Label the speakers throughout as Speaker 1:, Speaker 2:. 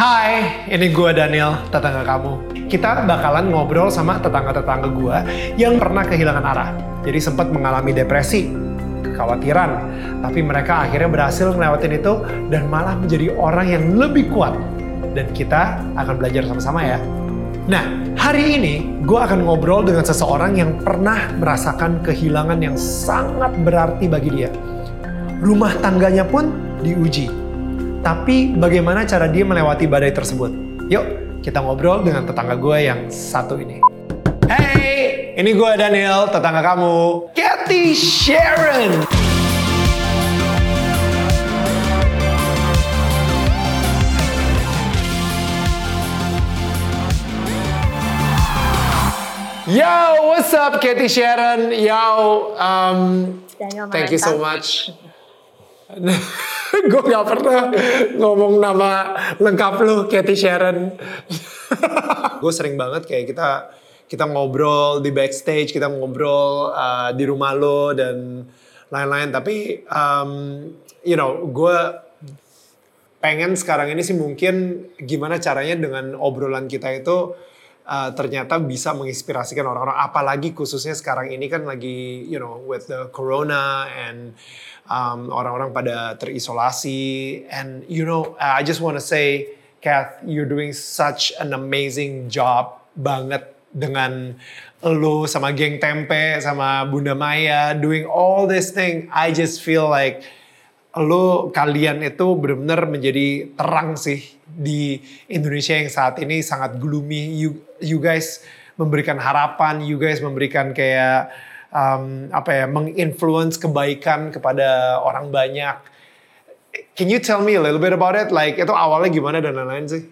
Speaker 1: Hai, ini gue Daniel, tetangga kamu. Kita bakalan ngobrol sama tetangga-tetangga gue yang pernah kehilangan arah. Jadi sempat mengalami depresi, kekhawatiran, tapi mereka akhirnya berhasil ngelewatin itu dan malah menjadi orang yang lebih kuat. Dan kita akan belajar sama-sama ya. Nah, hari ini gue akan ngobrol dengan seseorang yang pernah merasakan kehilangan yang sangat berarti bagi dia. Rumah tangganya pun diuji. Tapi bagaimana cara dia melewati badai tersebut? Yuk, kita ngobrol dengan tetangga gue yang satu ini. Hey, ini gue Daniel, tetangga kamu, Kathy Sharon. Yo, what's up, Kathy Sharon? Yo, um,
Speaker 2: Daniel
Speaker 1: thank you so much. Gue gak pernah ngomong nama lengkap lu, Kathy Sharon. gue sering banget kayak kita kita ngobrol di backstage, kita ngobrol uh, di rumah lo dan lain-lain. Tapi, um, you know, gue pengen sekarang ini sih mungkin gimana caranya dengan obrolan kita itu uh, ternyata bisa menginspirasikan orang-orang apalagi khususnya sekarang ini kan lagi you know with the corona and um, orang-orang pada terisolasi and you know I just want to say Kath you're doing such an amazing job banget dengan lo sama geng tempe sama Bunda Maya doing all this thing I just feel like lo kalian itu benar-benar menjadi terang sih di Indonesia yang saat ini sangat gloomy. You you guys memberikan harapan, you guys memberikan kayak um, apa ya, menginfluence kebaikan kepada orang banyak. Can you tell me a little bit about it? Like itu awalnya gimana dan lain-lain sih?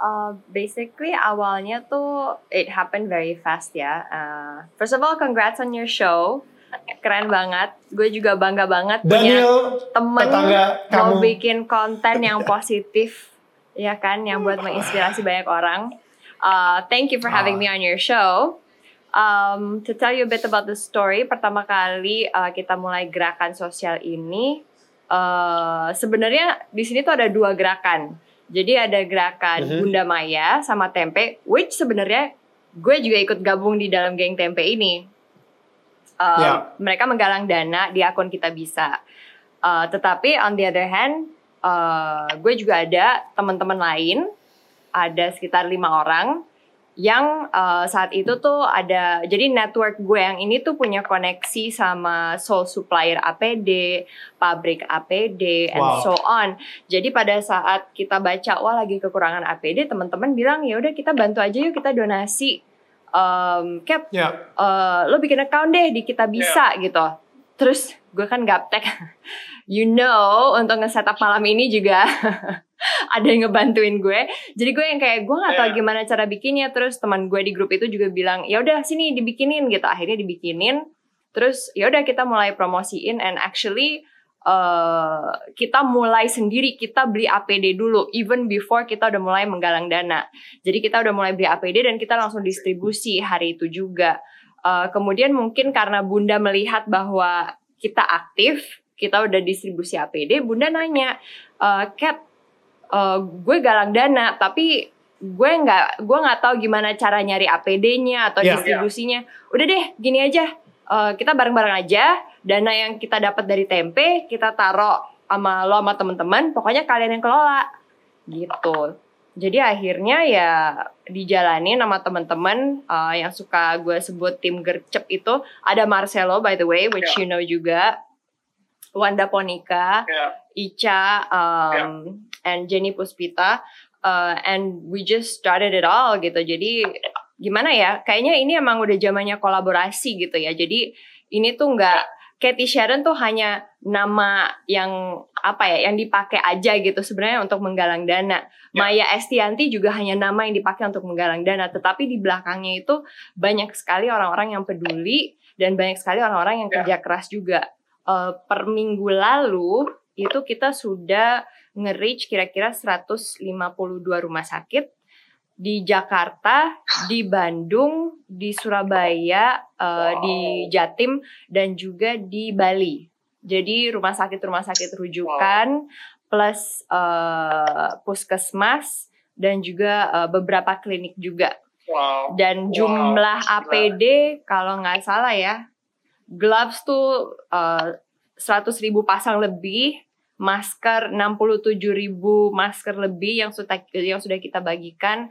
Speaker 2: Uh, basically awalnya tuh it happened very fast ya. Uh, first of all, congrats on your show. Keren banget. Gue juga bangga banget
Speaker 1: Daniel,
Speaker 2: punya temen
Speaker 1: tetangga
Speaker 2: mau
Speaker 1: kamu.
Speaker 2: bikin konten yang positif, ya kan, yang buat menginspirasi banyak orang. Uh, thank you for having
Speaker 1: Ah.
Speaker 2: me on your show. Um, to tell you a bit about the story, pertama kali uh, kita mulai gerakan sosial ini, uh, sebenarnya di sini tuh ada dua gerakan. Jadi ada gerakan
Speaker 1: Mhm.
Speaker 2: Bunda Maya sama Tempe, which sebenarnya gue juga ikut gabung di dalam geng Tempe ini. Uh,
Speaker 1: Ya.
Speaker 2: Mereka menggalang dana di akun kita bisa. Uh, tetapi on the other hand, uh, gue juga ada teman-teman lain, ada sekitar lima orang yang uh, saat itu tuh ada jadi network gue yang ini tuh punya koneksi sama sole supplier APD, pabrik APD, and
Speaker 1: Wow.
Speaker 2: so on. Jadi pada saat kita baca wah lagi kekurangan APD, teman-teman bilang ya udah kita bantu aja yuk kita donasi. Um, Cap,
Speaker 1: Ya,
Speaker 2: eh, lo bikin account deh di kita bisa gitu. Terus gue kan gaptek, you know untuk nge-setup malam ini juga ada yang ngebantuin gue. Jadi gue yang kayak gue nggak tahu
Speaker 1: Iya.
Speaker 2: gimana cara bikinnya. Terus teman gue di grup itu juga bilang ya udah sini dibikinin gitu. Akhirnya dibikinin. Terus ya udah kita mulai promosiin and actually eh kita mulai sendiri kita beli APD dulu even before kita udah mulai menggalang dana. Jadi kita udah mulai beli APD dan kita langsung distribusi hari itu juga. Eh, kemudian mungkin karena Bunda melihat bahwa kita aktif, kita udah distribusi APD, Bunda nanya, eh Kat, eh, gue galang dana, tapi gue nggak gue nggak tahu gimana cara nyari APD-nya atau
Speaker 1: Iya.
Speaker 2: distribusinya. Udah deh, gini aja, eh, kita bareng-bareng aja, dana yang kita dapat dari tempe kita taruh sama lo sama temen-temen, pokoknya kalian yang kelola, gitu. Jadi akhirnya ya dijalanin sama teman-teman uh, yang suka gue sebut tim gercep itu. Ada Marcelo by the way which you know juga. Wanda Ponika, Ica um, and Jenny Puspita uh, and we just started it all gitu. Jadi gimana ya? Kayaknya ini emang udah zamannya kolaborasi gitu ya. Jadi ini tuh nggak Katy Sharon tuh hanya nama yang apa ya yang dipakai aja gitu sebenarnya untuk menggalang dana. Maya Estianti juga hanya nama yang dipakai untuk menggalang dana, tetapi di belakangnya itu banyak sekali orang-orang yang peduli dan banyak sekali orang-orang yang kerja keras juga. Eh, per minggu lalu itu kita sudah nge-reach kira-kira 152 rumah sakit di Jakarta, di Bandung, di Surabaya, eh, di Jatim dan juga di Bali. Jadi rumah sakit rumah sakit rujukan plus eh, puskesmas dan juga uh, beberapa klinik juga.
Speaker 1: Wow.
Speaker 2: Dan jumlah wow. APD kalau nggak salah ya, gloves tuh uh, 100 ribu pasang lebih, masker 67 ribu masker lebih yang sudah yang sudah kita bagikan,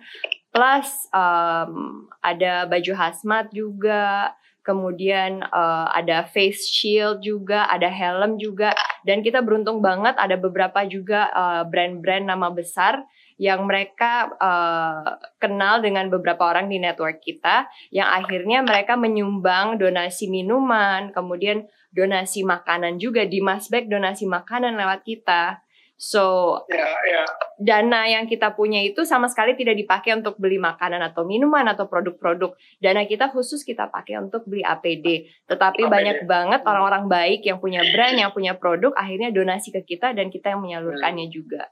Speaker 2: plus um, ada baju hazmat juga, kemudian uh, ada face shield juga, ada helm juga, dan kita beruntung banget ada beberapa juga uh, brand-brand nama besar yang mereka uh, kenal dengan beberapa orang di network kita yang akhirnya mereka menyumbang donasi minuman, kemudian donasi makanan juga di Masbek donasi makanan lewat kita. So, yeah, yeah. dana yang kita punya itu sama sekali tidak dipakai untuk beli makanan atau minuman atau produk-produk. Dana kita khusus kita pakai untuk beli APD. Tetapi APD. banyak banget orang-orang baik yang punya brand, yang punya produk, akhirnya donasi ke kita dan kita yang menyalurkannya hmm. juga.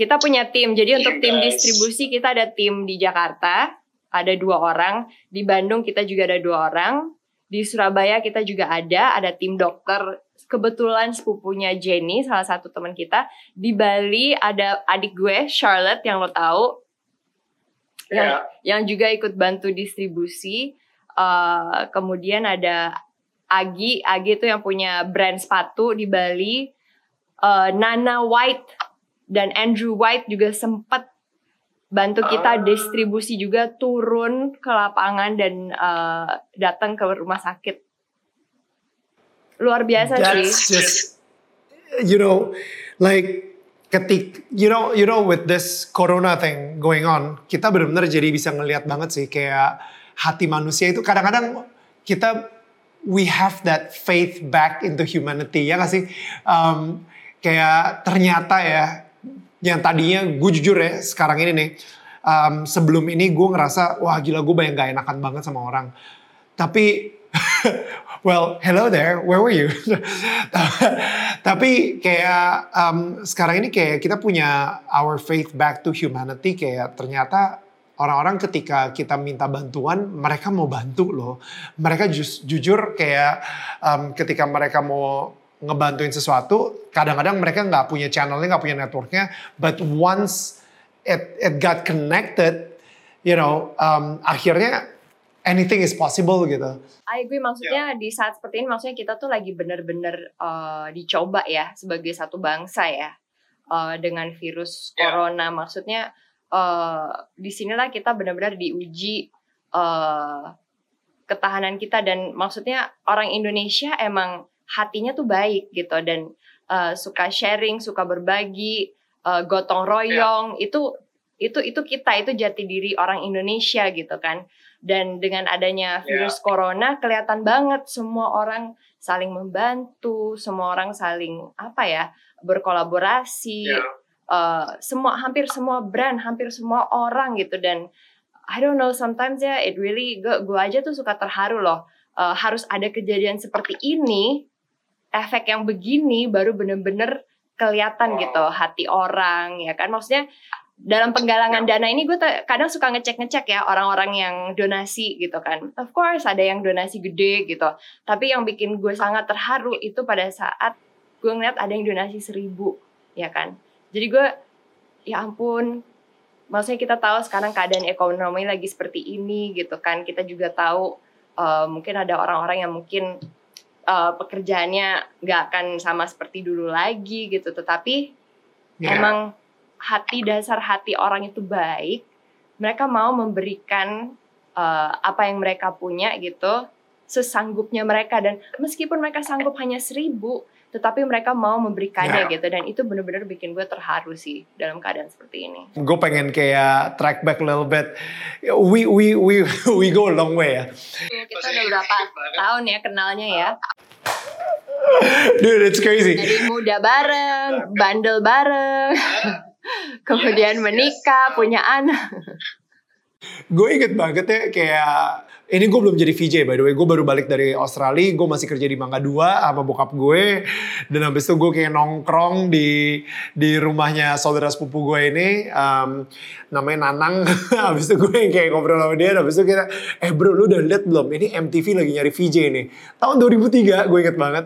Speaker 2: Kita punya tim, jadi untuk tim distribusi kita ada tim di Jakarta, ada dua orang. Di Bandung kita juga ada dua orang. Di Surabaya kita juga ada, ada tim dokter. Kebetulan sepupunya Jenny, salah satu teman kita. Di Bali ada adik gue, Charlotte, yang lo tahu. Yang, yeah. yang juga ikut bantu distribusi. Uh, kemudian ada Agi, Agi itu yang punya brand sepatu di Bali. Uh, Nana White dan Andrew White juga sempat bantu kita uh, distribusi juga turun ke lapangan dan uh, datang ke rumah sakit. Luar biasa
Speaker 1: that's sih. Just, you know, like ketik, you know, you know, with this corona thing going on, kita benar-benar jadi bisa ngelihat banget sih kayak hati manusia itu kadang-kadang kita we have that faith back into humanity ya gak sih? Um, kayak ternyata ya yang tadinya gue jujur ya sekarang ini nih um, sebelum ini gue ngerasa wah gila gue banyak gak enakan banget sama orang. Tapi well hello there where were you? Tapi kayak um, sekarang ini kayak kita punya our faith back to humanity kayak ternyata orang-orang ketika kita minta bantuan mereka mau bantu loh. Mereka just, jujur kayak um, ketika mereka mau ngebantuin sesuatu, kadang-kadang mereka nggak punya channelnya, nggak punya networknya, but once it it got connected, you know, um, akhirnya anything is possible gitu.
Speaker 2: I agree, maksudnya yeah. di saat seperti ini, maksudnya kita tuh lagi bener-bener uh, dicoba ya sebagai satu bangsa ya uh, dengan virus yeah. corona, maksudnya uh, di sinilah kita benar-benar diuji uh, ketahanan kita dan maksudnya orang Indonesia emang hatinya tuh baik gitu dan uh, suka sharing, suka berbagi, uh, gotong royong yeah. itu itu itu kita itu jati diri orang Indonesia gitu kan. Dan dengan adanya virus yeah. corona kelihatan banget semua orang saling membantu, semua orang saling apa ya berkolaborasi. Yeah. Uh, semua hampir semua brand, hampir semua orang gitu dan I don't know sometimes ya it really gue gue aja tuh suka terharu loh uh, harus ada kejadian seperti ini efek yang begini baru bener-bener kelihatan gitu hati orang ya kan? Maksudnya dalam penggalangan dana ini gue kadang suka ngecek-ngecek ya orang-orang yang donasi gitu kan. Of course ada yang donasi gede gitu tapi yang bikin gue sangat terharu itu pada saat gue ngeliat ada yang donasi seribu ya kan? Jadi gue ya ampun maksudnya kita tahu sekarang keadaan ekonomi lagi seperti ini gitu kan. Kita juga tahu uh, mungkin ada orang-orang yang mungkin uh, pekerjaannya nggak akan sama seperti dulu lagi gitu tetapi yeah. emang hati dasar hati orang itu baik mereka mau memberikan uh, apa yang mereka punya gitu sesanggupnya mereka dan meskipun mereka sanggup hanya seribu tetapi mereka mau memberikannya yeah. gitu dan itu benar-benar bikin gue terharu sih dalam keadaan seperti ini.
Speaker 1: Gue pengen kayak track back a little bit. We we we we go a long way ya.
Speaker 2: Kita udah berapa tahun ya kenalnya ya.
Speaker 1: Dude, it's crazy.
Speaker 2: Dari muda bareng, bandel bareng, kemudian menikah, punya anak.
Speaker 1: Gue inget banget ya kayak ini gue belum jadi VJ by the way, gue baru balik dari Australia, gue masih kerja di Mangga 2 sama bokap gue. Dan habis itu gue kayak nongkrong di di rumahnya saudara sepupu gue ini, um, namanya Nanang. habis itu gue kayak ngobrol sama dia, habis itu kita, eh bro lu udah liat belum? Ini MTV lagi nyari VJ nih. Tahun 2003, gue inget banget.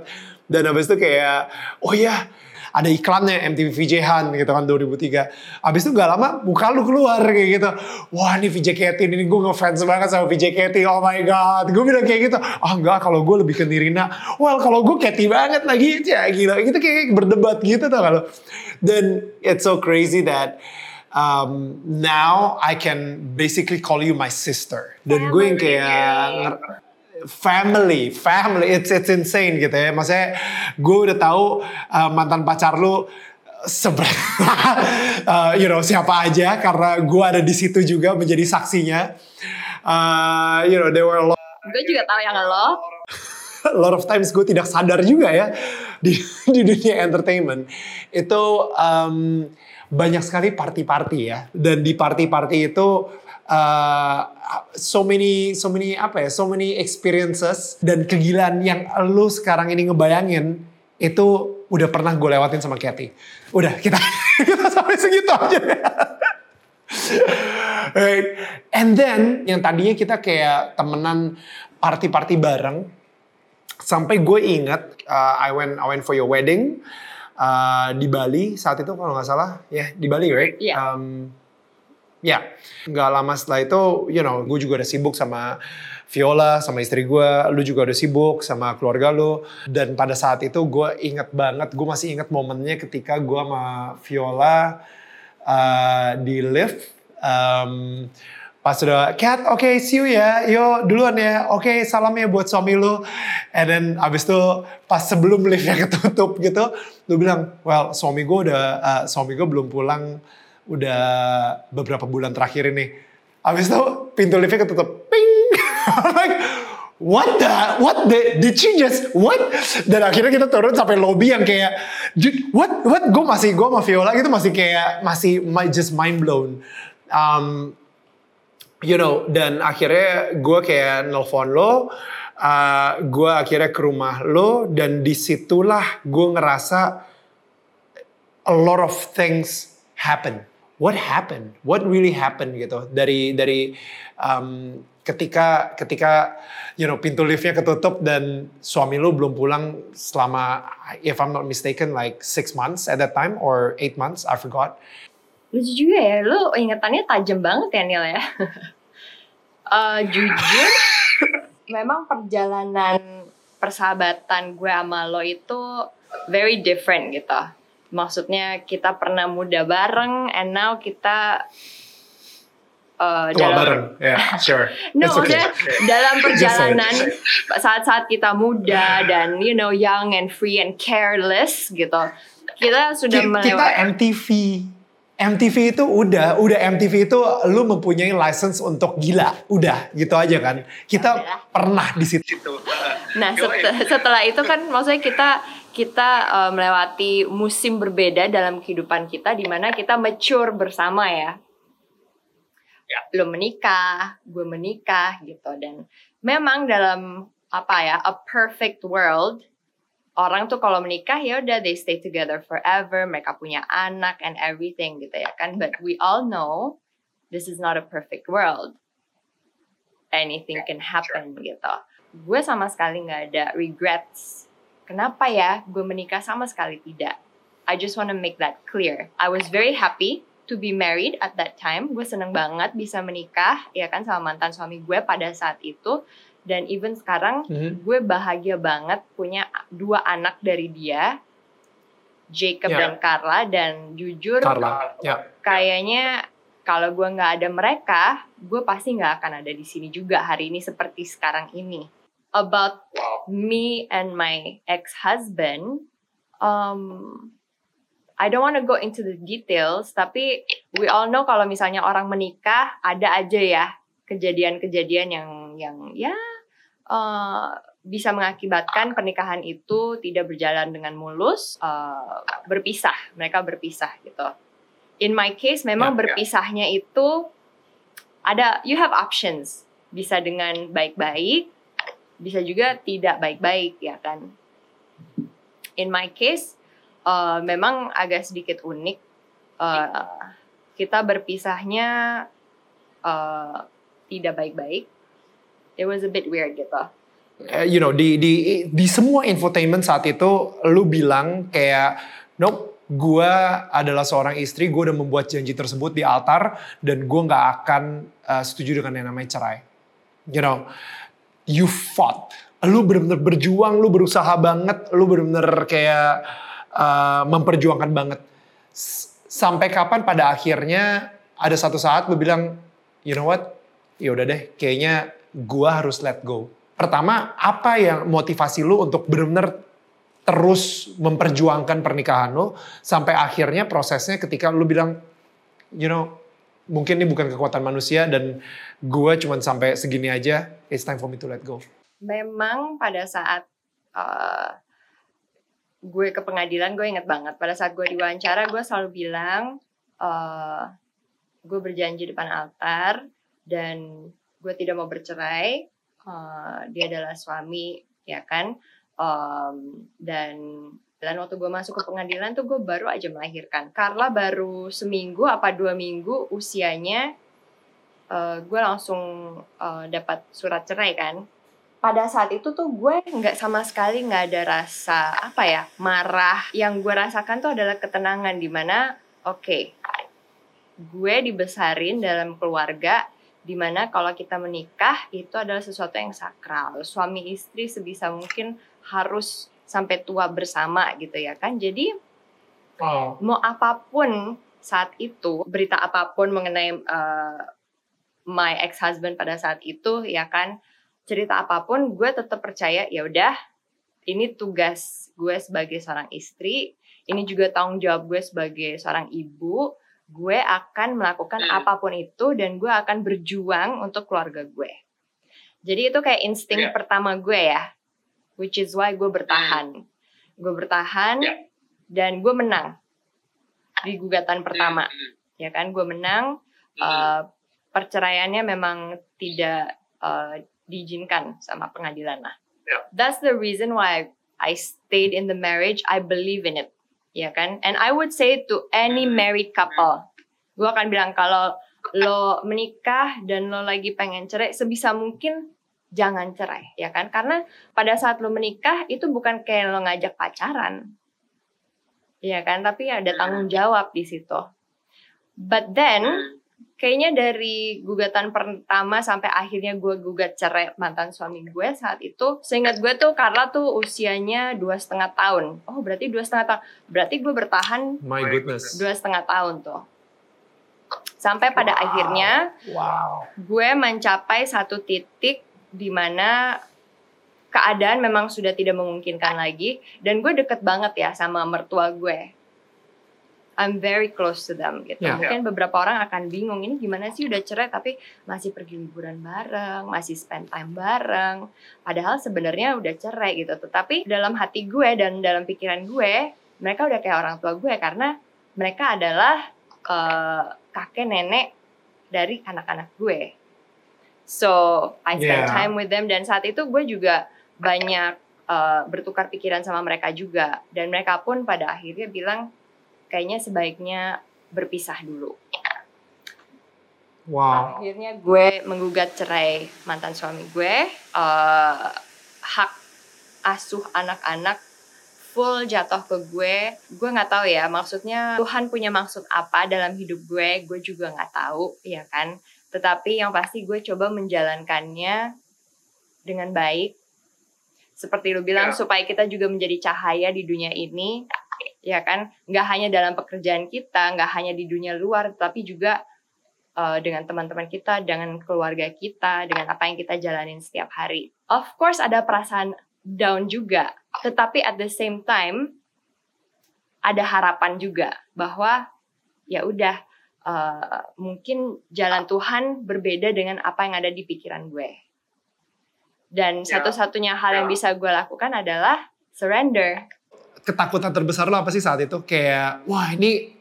Speaker 1: Dan habis itu kayak, oh ya ada iklannya MTV VJ Han gitu kan 2003. Abis itu gak lama muka lu keluar kayak gitu. Wah ini VJ Katy ini gue ngefans banget sama VJ Katy. Oh my god. Gue bilang kayak gitu. Ah enggak kalau gue lebih ke Nirina. Well kalau gue Katy banget lagi. Ya gila. Itu kayak berdebat gitu tau kalau. Dan it's so crazy that um, now I can basically call you my sister. Dan gue yang kayak family, family, it's it's insane gitu ya. Maksudnya gue udah tahu uh, mantan pacar lu seberapa, uh, you know siapa aja karena gue ada di situ juga menjadi saksinya. Uh, you know, there were a lot.
Speaker 2: Gue juga tahu yang lo.
Speaker 1: a lot of times gue tidak sadar juga ya di di dunia entertainment itu um, banyak sekali party-party ya dan di party-party itu uh, so many so many apa ya so many experiences dan kegilaan yang lu sekarang ini ngebayangin itu udah pernah gue lewatin sama Kathy udah kita kita sampai segitu aja right. and then yang tadinya kita kayak temenan party-party bareng sampai gue ingat uh, I went I went for your wedding uh, di Bali saat itu kalau nggak salah ya yeah, di Bali right
Speaker 2: Yeah.
Speaker 1: um, ya nggak lama setelah itu you know gue juga udah sibuk sama Viola sama istri gue lu juga udah sibuk sama keluarga lu. Dan pada saat itu gue inget banget gue masih inget momennya ketika gue sama Viola uh, di lift um, pas udah cat oke okay, see you ya. Yo duluan ya. Oke okay, salam ya buat suami lu. And then abis itu pas sebelum liftnya ketutup gitu lu bilang well suami gue udah uh, suami gue belum pulang udah beberapa bulan terakhir ini. Abis itu pintu liftnya ketutup. Ping! Like what the what the did she just what? Dan akhirnya kita turun sampai lobby yang kayak "Dude, what what? Gue masih gue sama Viola gitu masih kayak masih just mind blown. Um, you know dan akhirnya gue kayak nelfon lo uh, gue akhirnya ke rumah lo dan di situlah gue ngerasa a lot of things happen what happened what really happened gitu dari dari um, ketika ketika you know pintu liftnya ketutup dan suami lu belum pulang selama if I'm not mistaken like six months at that time or eight months I forgot
Speaker 2: Lucu juga ya, lu ingetannya tajam banget ya Nil ya. Eh, jujur, memang perjalanan persahabatan gue sama lo itu very different gitu. Maksudnya kita pernah muda bareng, and now kita eh,
Speaker 1: tua bareng. Yeah sure.
Speaker 2: No,
Speaker 1: It's okay.
Speaker 2: dalam perjalanan saat-saat kita muda dan you know young and free and careless gitu, kita sudah
Speaker 1: Ki- kita
Speaker 2: melewati.
Speaker 1: MTV MTV itu udah udah MTV itu lu mempunyai license untuk gila. Udah gitu aja kan. Kita
Speaker 2: Udah.
Speaker 1: pernah di situ.
Speaker 2: Nah set- setelah itu kan maksudnya kita kita uh, melewati musim berbeda dalam kehidupan kita di mana kita mature bersama ya. Lo menikah, gue menikah gitu dan memang dalam apa ya a perfect world orang tuh kalau menikah ya udah they stay together forever, mereka punya anak and everything gitu ya kan. But we all know this is not a perfect world. Anything can happen gitu. Gue sama sekali nggak ada regrets. Kenapa ya gue menikah sama sekali tidak. I just want to make that clear. I was very happy to be married at that time. Gue seneng banget bisa menikah ya kan sama mantan suami gue pada saat itu. Dan even sekarang
Speaker 1: Mhm.
Speaker 2: gue bahagia banget punya dua anak dari dia, Jacob
Speaker 1: Ya.
Speaker 2: dan Carla. Dan jujur
Speaker 1: Carla ya
Speaker 2: kayaknya kalau gue nggak ada mereka, gue pasti nggak akan ada di sini juga hari ini seperti sekarang ini. About me and my ex-husband, um, I don't want to go into the details, tapi we all know kalau misalnya orang menikah ada aja ya kejadian-kejadian yang yang ya eh, bisa mengakibatkan pernikahan itu tidak berjalan dengan mulus, eh, berpisah, mereka berpisah gitu. In my case memang
Speaker 1: Ya, ya.
Speaker 2: berpisahnya itu ada you have options, bisa dengan baik-baik, bisa juga tidak baik-baik ya kan. In my case eh, memang agak sedikit unik. Eh, kita berpisahnya eh, tidak baik-baik. It was a bit weird gitu.
Speaker 1: Eh, you know di di di semua infotainment saat itu lu bilang kayak nope, gue adalah seorang istri, gue udah membuat janji tersebut di altar dan gue nggak akan uh, setuju dengan yang namanya cerai. You know, you fought, lu bener-bener berjuang, lu berusaha banget, lu bener-bener kayak uh, memperjuangkan banget. S sampai kapan pada akhirnya ada satu saat lu bilang, you know what, ya udah deh, kayaknya gue harus let go. Pertama, apa yang motivasi lu untuk bener-bener terus memperjuangkan pernikahan lo sampai akhirnya prosesnya ketika lo bilang you know mungkin ini bukan kekuatan manusia dan gue cuman sampai segini aja it's time for me to let go.
Speaker 2: Memang pada saat uh, gue ke pengadilan gue inget banget. Pada saat gue diwawancara gue selalu bilang uh, gue berjanji depan altar dan gue tidak mau bercerai uh, dia adalah suami ya kan? Um, dan dan waktu gue masuk ke pengadilan tuh gue baru aja melahirkan. Carla baru seminggu apa dua minggu usianya uh, gue langsung uh, dapat surat cerai kan. Pada saat itu tuh gue nggak sama sekali nggak ada rasa apa ya marah. Yang gue rasakan tuh adalah ketenangan di mana oke okay, gue dibesarin dalam keluarga di mana kalau kita menikah itu adalah sesuatu yang sakral. Suami istri sebisa mungkin harus sampai tua bersama gitu ya kan jadi oh. mau apa pun saat itu berita apa pun mengenai uh, my ex husband pada saat itu ya kan cerita apa pun gue tetap percaya ya udah ini tugas gue sebagai seorang istri ini juga tanggung jawab gue sebagai seorang ibu gue akan melakukan hmm. apa pun itu dan gue akan berjuang untuk keluarga gue. Jadi itu kayak insting yeah. pertama gue ya, which is why gue bertahan. Hmm. Gue bertahan yeah. dan gue menang di gugatan pertama, hmm. ya kan? Gue menang. Uh, perceraiannya memang tidak uh, diizinkan sama pengadilan lah. Yeah. That's the reason why I stayed in the marriage. I believe in it ya kan? And I would say to any married couple, gue akan bilang kalau lo menikah dan lo lagi pengen cerai, sebisa mungkin jangan cerai, ya kan? Karena pada saat lo menikah itu bukan kayak lo ngajak pacaran, ya kan? Tapi ada tanggung jawab di situ. But then kayaknya dari gugatan pertama sampai akhirnya gue gugat cerai mantan suami gue saat itu seingat gue tuh Carla tuh usianya dua setengah tahun oh berarti dua setengah tahun berarti gue bertahan
Speaker 1: my goodness
Speaker 2: dua setengah tahun tuh sampai pada wow. akhirnya wow. gue mencapai satu titik di mana keadaan memang sudah tidak memungkinkan lagi dan gue deket banget ya sama mertua gue I'm very close to them gitu. Yeah. Mungkin beberapa orang akan bingung ini gimana sih udah cerai tapi masih pergi liburan bareng, masih spend time bareng. Padahal sebenarnya udah cerai gitu. Tetapi dalam hati gue dan dalam pikiran gue, mereka udah kayak orang tua gue karena mereka adalah uh, kakek nenek dari anak-anak gue. So I spend yeah. time with them dan saat itu gue juga banyak uh, bertukar pikiran sama mereka juga dan mereka pun pada akhirnya bilang kayaknya sebaiknya berpisah dulu.
Speaker 1: Wow.
Speaker 2: Akhirnya gue menggugat cerai mantan suami gue. Uh, hak asuh anak-anak full jatuh ke gue. Gue nggak tahu ya, maksudnya Tuhan punya maksud apa dalam hidup gue. Gue juga nggak tahu, ya kan. Tetapi yang pasti gue coba menjalankannya dengan baik. Seperti lu bilang, ya. supaya kita juga menjadi cahaya di dunia ini ya kan nggak hanya dalam pekerjaan kita nggak hanya di dunia luar tapi juga uh, dengan teman-teman kita dengan keluarga kita dengan apa yang kita jalanin setiap hari of course ada perasaan down juga tetapi at the same time ada harapan juga bahwa ya udah uh, mungkin jalan Tuhan berbeda dengan apa yang ada di pikiran gue dan ya. satu-satunya hal yang ya. bisa gue lakukan adalah surrender
Speaker 1: ketakutan terbesar lo apa sih saat itu? Kayak, wah ini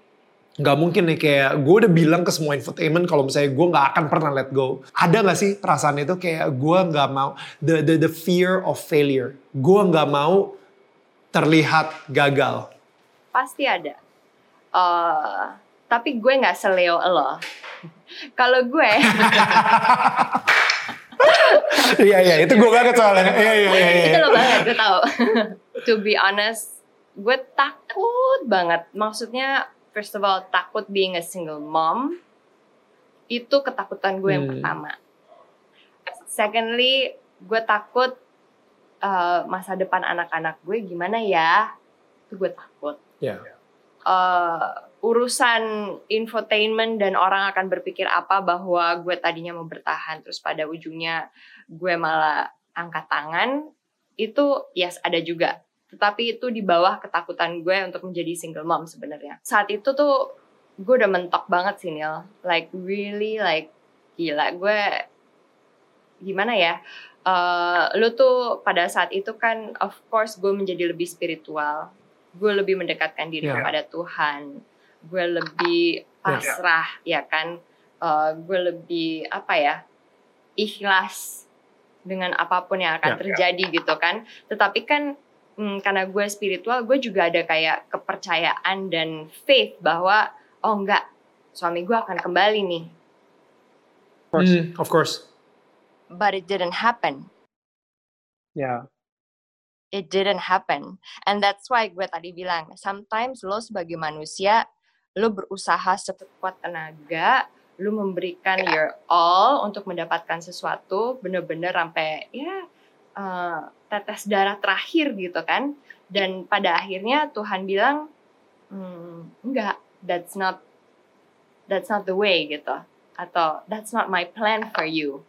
Speaker 1: nggak mungkin nih kayak gue udah bilang ke semua infotainment kalau misalnya gue nggak akan pernah let go. Ada nggak sih perasaan itu kayak gue nggak mau the, the the fear of failure. Gue nggak mau terlihat gagal.
Speaker 2: Pasti ada. Uh, tapi gue nggak seleo lo. kalau gue
Speaker 1: Iya iya itu gue banget soalnya. Iya iya iya.
Speaker 2: Itu lo banget gue tau. to be honest gue takut banget. Maksudnya first of all takut being a single mom. Itu ketakutan gue yang
Speaker 1: Hmm.
Speaker 2: pertama. Secondly, gue takut uh, masa depan anak-anak gue gimana ya? Itu gue takut.
Speaker 1: Ya.
Speaker 2: Uh, urusan infotainment dan orang akan berpikir apa bahwa gue tadinya mau bertahan terus pada ujungnya gue malah angkat tangan itu yes ada juga. Tetapi itu di bawah ketakutan gue untuk menjadi single mom sebenarnya. Saat itu tuh gue udah mentok banget sih Nil. Like really like gila. Gue gimana ya Eh lu tuh pada saat itu kan of course gue menjadi lebih spiritual. Gue lebih mendekatkan diri
Speaker 1: Ya.
Speaker 2: kepada Tuhan gue lebih pasrah ya kan Eh gue lebih apa ya ikhlas dengan apa pun yang akan
Speaker 1: Ya.
Speaker 2: terjadi gitu kan tetapi kan hmm, karena gue spiritual gue juga ada kayak kepercayaan dan faith bahwa oh enggak suami gue akan kembali nih
Speaker 1: Hmm, of course.
Speaker 2: but it didn't happen
Speaker 1: Ya.
Speaker 2: it didn't happen. And that's why gue tadi bilang, sometimes lo sebagai manusia, lo berusaha sekuat tenaga, lo memberikan your all untuk mendapatkan sesuatu, bener-bener sampai ya eh, tetes darah terakhir gitu kan. Dan pada akhirnya Tuhan bilang, "Hmm, enggak, that's not that's not the way gitu. Atau that's not my plan for you,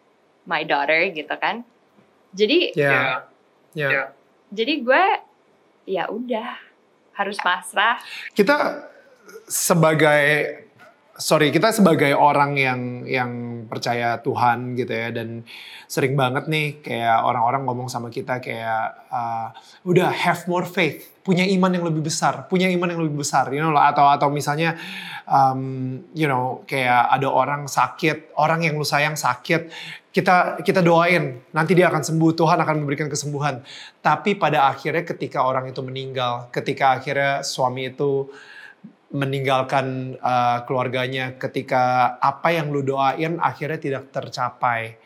Speaker 2: my daughter gitu kan. Jadi
Speaker 1: Ya. Ya.
Speaker 2: jadi gue ya udah harus pasrah
Speaker 1: Kita sebagai sorry kita sebagai orang yang yang percaya Tuhan gitu ya dan sering banget nih kayak orang-orang ngomong sama kita kayak uh, udah have more faith punya iman yang lebih besar punya iman yang lebih besar you know lah. atau atau misalnya um, you know kayak ada orang sakit orang yang lu sayang sakit kita kita doain nanti dia akan sembuh Tuhan akan memberikan kesembuhan tapi pada akhirnya ketika orang itu meninggal ketika akhirnya suami itu meninggalkan uh, keluarganya ketika apa yang lu doain akhirnya tidak tercapai.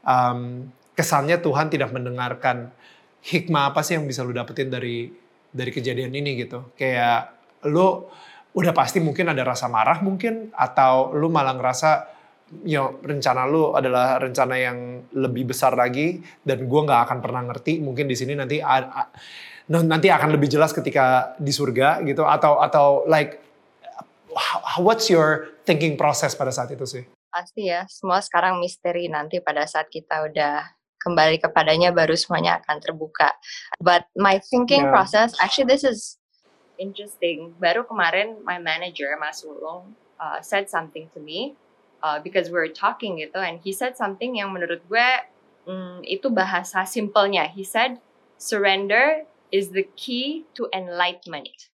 Speaker 1: Um, kesannya Tuhan tidak mendengarkan hikmah apa sih yang bisa lu dapetin dari dari kejadian ini gitu. Kayak lu udah pasti mungkin ada rasa marah mungkin atau lu malah ngerasa you rencana lu adalah rencana yang lebih besar lagi dan gua nggak akan pernah ngerti mungkin di sini nanti nanti akan lebih jelas ketika di surga gitu atau atau like what's your thinking process pada saat itu sih?
Speaker 2: pasti ya semua sekarang misteri nanti pada saat kita udah kembali kepadanya baru semuanya akan terbuka but my thinking
Speaker 1: Yeah.
Speaker 2: process actually this is interesting baru kemarin my manager Mas Ulung uh, said something to me uh, because we're talking gitu and he said something yang menurut gue mm, itu bahasa simpelnya he said surrender is the key to enlightenment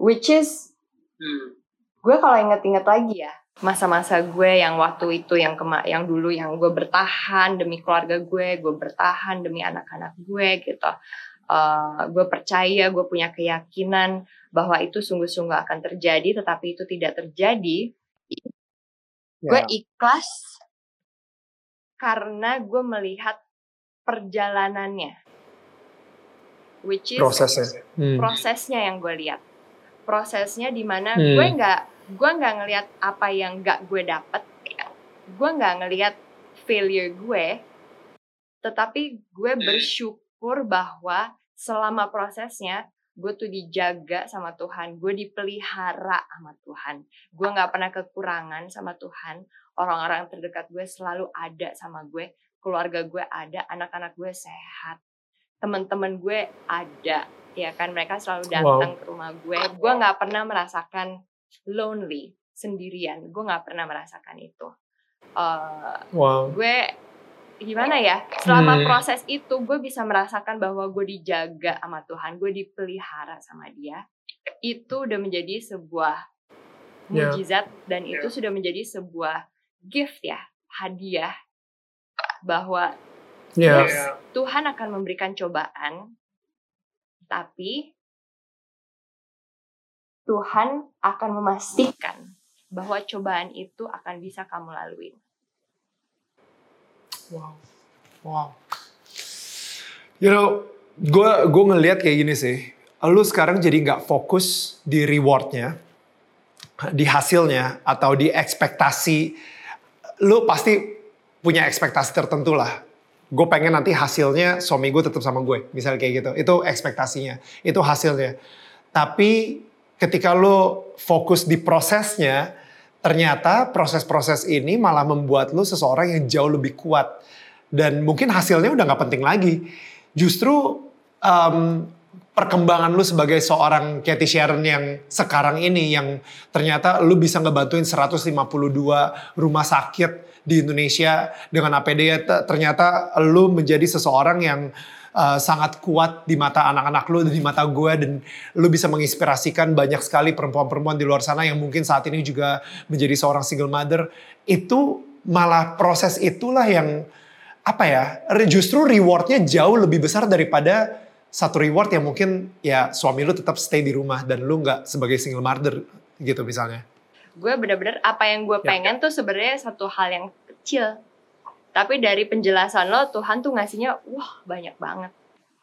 Speaker 2: which is gue kalau inget-inget lagi ya masa-masa gue yang waktu itu yang kema yang dulu yang gue bertahan demi keluarga gue gue bertahan demi anak-anak gue gitu. Eh, gue percaya gue punya keyakinan bahwa itu sungguh-sungguh akan terjadi tetapi itu tidak terjadi gue ikhlas karena gue melihat perjalanannya. Which is
Speaker 1: prosesnya. Hmm.
Speaker 2: prosesnya yang gue lihat prosesnya di mana
Speaker 1: Hmm.
Speaker 2: gue nggak gue nggak ngelihat apa yang nggak gue dapet. Gue nggak ngelihat failure gue. Tetapi gue bersyukur bahwa selama prosesnya gue tuh dijaga sama Tuhan. Gue dipelihara sama Tuhan. Gue nggak pernah kekurangan sama Tuhan. Orang-orang terdekat gue selalu ada sama gue. Keluarga gue ada. Anak-anak gue sehat teman-teman gue ada ya kan? Mereka selalu datang ke rumah gue. Gue nggak pernah merasakan lonely sendirian. Gue nggak pernah merasakan itu. Eh,
Speaker 1: Wow.
Speaker 2: gue gimana ya? Selama
Speaker 1: Hmm.
Speaker 2: proses itu gue bisa merasakan bahwa gue dijaga sama Tuhan gue dipelihara sama dia. Itu udah menjadi sebuah
Speaker 1: Ya.
Speaker 2: mujizat dan itu sudah menjadi sebuah gift ya hadiah bahwa
Speaker 1: Ya.
Speaker 2: Yes, Tuhan akan memberikan cobaan, tapi Tuhan akan memastikan bahwa cobaan itu akan bisa kamu lalui.
Speaker 1: Wow. Wow. You know, gue gue ngelihat kayak gini sih lu sekarang jadi nggak fokus di rewardnya di hasilnya atau di ekspektasi lu pasti punya ekspektasi tertentu lah gue pengen nanti hasilnya suami gue tetap sama gue misalnya kayak gitu. Itu ekspektasinya itu hasilnya. Tapi ketika lu fokus di prosesnya ternyata proses-proses ini malah membuat lu seseorang yang jauh lebih kuat. Dan mungkin hasilnya udah nggak penting lagi. Justru um, perkembangan lu sebagai seorang Cathy Sharon yang sekarang ini yang ternyata lu bisa ngebantuin 152 rumah sakit di Indonesia dengan APD ya ternyata lu menjadi seseorang yang uh, sangat kuat di mata anak-anak lu dan di mata gue dan lu bisa menginspirasikan banyak sekali perempuan-perempuan di luar sana yang mungkin saat ini juga menjadi seorang single mother. Itu malah proses itulah yang apa ya justru rewardnya jauh lebih besar daripada satu reward yang mungkin ya suami lu tetap stay di rumah dan lu nggak sebagai single mother gitu misalnya.
Speaker 2: Gue bener-bener apa yang gue ya. pengen tuh sebenarnya satu hal yang kecil. Tapi dari penjelasan lo Tuhan tuh ngasihnya wah banyak banget.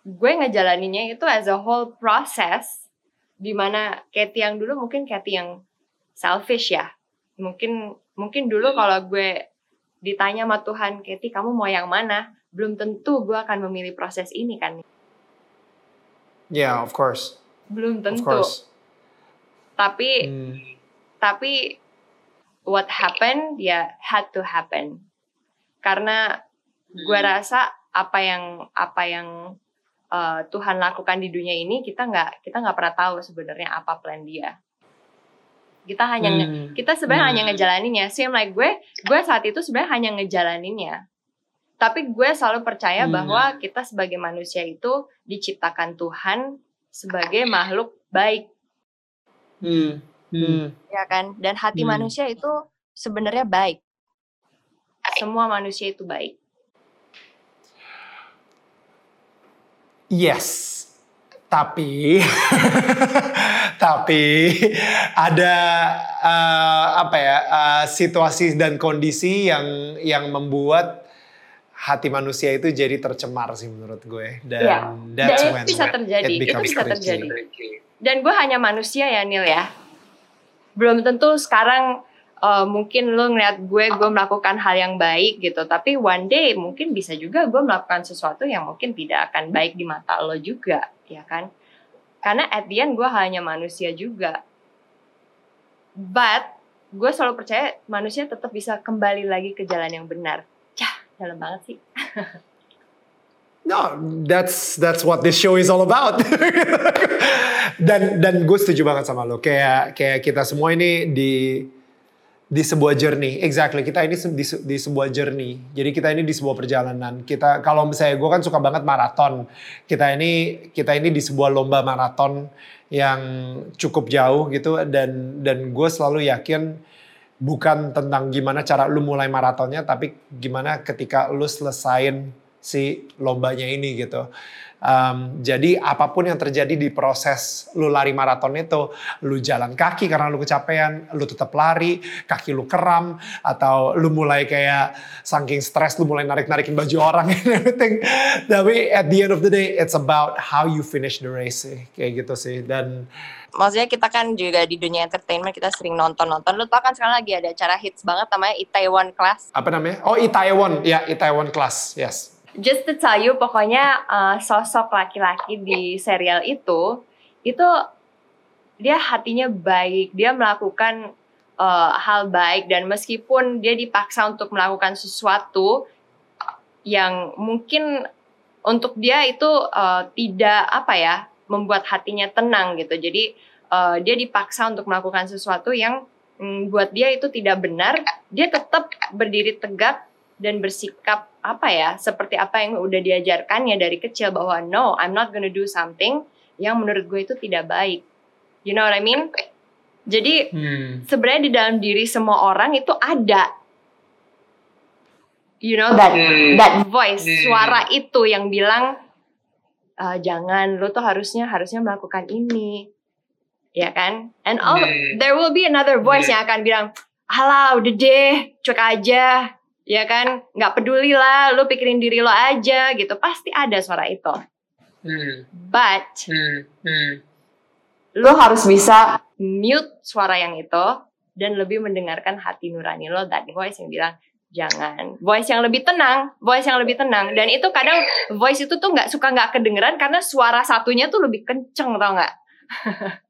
Speaker 2: Gue ngejalaninnya itu as a whole process di mana Katie yang dulu mungkin Katie yang selfish ya. Mungkin mungkin dulu kalau gue ditanya sama Tuhan, Katie kamu mau yang mana? Belum tentu gue akan memilih proses ini kan.
Speaker 1: Yeah, of course.
Speaker 2: Belum tentu. Of course. Tapi hmm. tapi what happened ya had to happen. Karena gue hmm. rasa apa yang apa yang uh, Tuhan lakukan di dunia ini kita nggak kita nggak pernah tahu sebenarnya apa plan dia kita hanya hmm. kita sebenarnya hmm. hanya ngejalaninnya same like gue gue saat itu sebenarnya hanya ngejalaninnya tapi gue selalu percaya hmm. bahwa kita sebagai manusia itu diciptakan Tuhan sebagai makhluk baik. Hmm. Hmm. Ya kan? Dan hati hmm. manusia itu sebenarnya baik. Semua manusia itu baik.
Speaker 1: Yes. Tapi tapi ada uh, apa ya uh, situasi dan kondisi yang yang membuat hati manusia itu jadi tercemar sih menurut gue. Dan
Speaker 2: ya. that's dan when itu bisa terjadi itu bisa terjadi. Dan gue hanya manusia ya Nil ya. Belum tentu sekarang uh, mungkin lo ngeliat gue gue melakukan hal yang baik gitu. Tapi one day mungkin bisa juga gue melakukan sesuatu yang mungkin tidak akan baik di mata lo juga ya kan? Karena at the end gue hanya manusia juga. But gue selalu percaya manusia tetap bisa kembali lagi ke jalan yang benar dalam banget sih.
Speaker 1: No, that's that's what this show is all about. dan dan gue setuju banget sama lo. Kayak kayak kita semua ini di di sebuah journey. Exactly, kita ini di, di sebuah journey. Jadi kita ini di sebuah perjalanan. Kita kalau misalnya gue kan suka banget maraton. Kita ini kita ini di sebuah lomba maraton yang cukup jauh gitu dan dan gue selalu yakin bukan tentang gimana cara lu mulai maratonnya, tapi gimana ketika lu selesain si lombanya ini gitu. Um, jadi apa pun yang terjadi di proses lu lari maraton itu, lu jalan kaki karena lu kecapean, lu tetap lari, kaki lu kram, atau lu mulai kayak saking stres lu mulai narik-narikin baju orang and everything. Tapi at the end of the day, it's about how you finish the race sih, kayak gitu sih. Dan
Speaker 2: maksudnya kita kan juga di dunia entertainment kita sering nonton-nonton. Lu tau kan sekarang lagi ada acara hits banget namanya Itaewon Class.
Speaker 1: Apa namanya? Oh Itaewon, ya Itaewon Class, yes
Speaker 2: just to tell you pokoknya uh, sosok laki-laki di serial itu itu dia hatinya baik dia melakukan uh, hal baik dan meskipun dia dipaksa untuk melakukan sesuatu yang mungkin untuk dia itu uh, tidak apa ya membuat hatinya tenang gitu. Jadi uh, dia dipaksa untuk melakukan sesuatu yang mm, buat dia itu tidak benar dia tetap berdiri tegak dan bersikap apa ya seperti apa yang udah diajarkannya dari kecil bahwa no I'm not gonna do something yang menurut gue itu tidak baik you know what I mean jadi hmm. sebenarnya di dalam diri semua orang itu ada you know that hmm. that voice hmm. suara itu yang bilang uh, jangan lo tuh harusnya harusnya melakukan ini ya kan and all hmm. there will be another voice hmm. yang akan bilang alah udah deh cuek aja ya kan? Nggak peduli lah lu pikirin diri lo aja gitu. Pasti ada suara itu.
Speaker 1: Hmm.
Speaker 3: But
Speaker 1: Hmm. Hmm.
Speaker 3: lo harus bisa mute suara yang itu dan lebih mendengarkan hati nurani lo. That voice yang bilang jangan. Voice yang lebih tenang voice yang lebih tenang. Dan itu kadang voice itu tuh nggak suka nggak kedengeran karena suara satunya tuh lebih kenceng tau nggak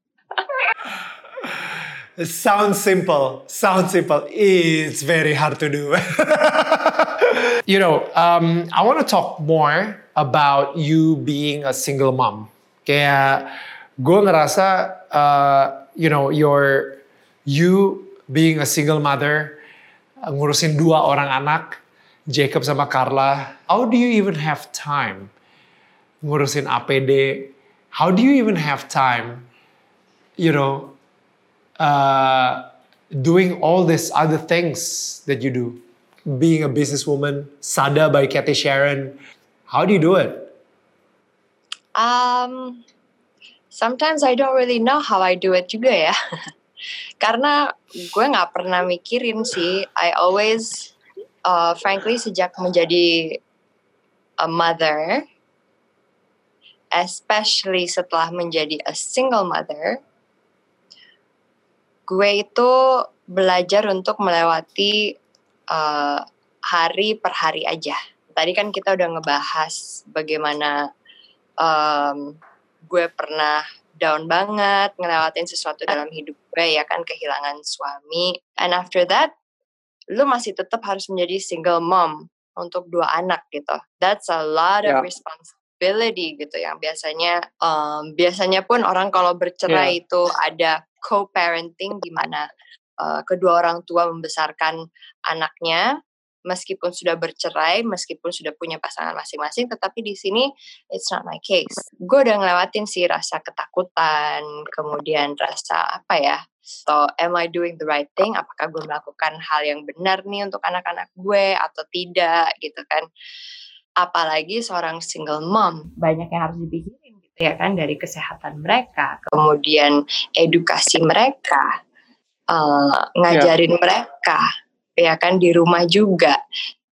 Speaker 1: sounds simple. Sounds simple. It's very hard to do. you know, um, I want to talk more about you being a single mom. Kayak gue ngerasa, uh, you know, your you being a single mother, uh, ngurusin dua orang anak, Jacob sama Carla. How do you even have time ngurusin APD? How do you even have time, you know, uh, doing all these other things that you do. Being a businesswoman, Sada by Kathy Sharon. How do you do it?
Speaker 2: Um, sometimes I don't really know how I do it juga ya. Karena gue nggak pernah mikirin sih. I always, uh, frankly, sejak menjadi a mother, especially setelah menjadi a single mother, gue itu belajar untuk melewati uh, hari per hari aja. Tadi kan kita udah ngebahas bagaimana um, gue pernah down banget ngelewatin sesuatu dalam hidup gue ya kan kehilangan suami. And after that, lu masih tetap harus menjadi single mom untuk dua anak gitu. That's a lot of
Speaker 4: Ya.
Speaker 2: responsibility gitu yang biasanya um, biasanya pun orang kalau bercerai itu ada co-parenting di mana uh, kedua orang tua membesarkan anaknya meskipun sudah bercerai, meskipun sudah punya pasangan masing-masing, tetapi di sini it's not my case. Gue udah ngelewatin sih rasa ketakutan, kemudian rasa apa ya? So, am I doing the right thing? Apakah gue melakukan hal yang benar nih untuk anak-anak gue atau tidak gitu kan? Apalagi seorang single mom,
Speaker 3: banyak yang harus dipikirin ya kan dari kesehatan mereka
Speaker 2: kemudian edukasi mereka, uh, ngajarin mereka, ya kan di rumah juga,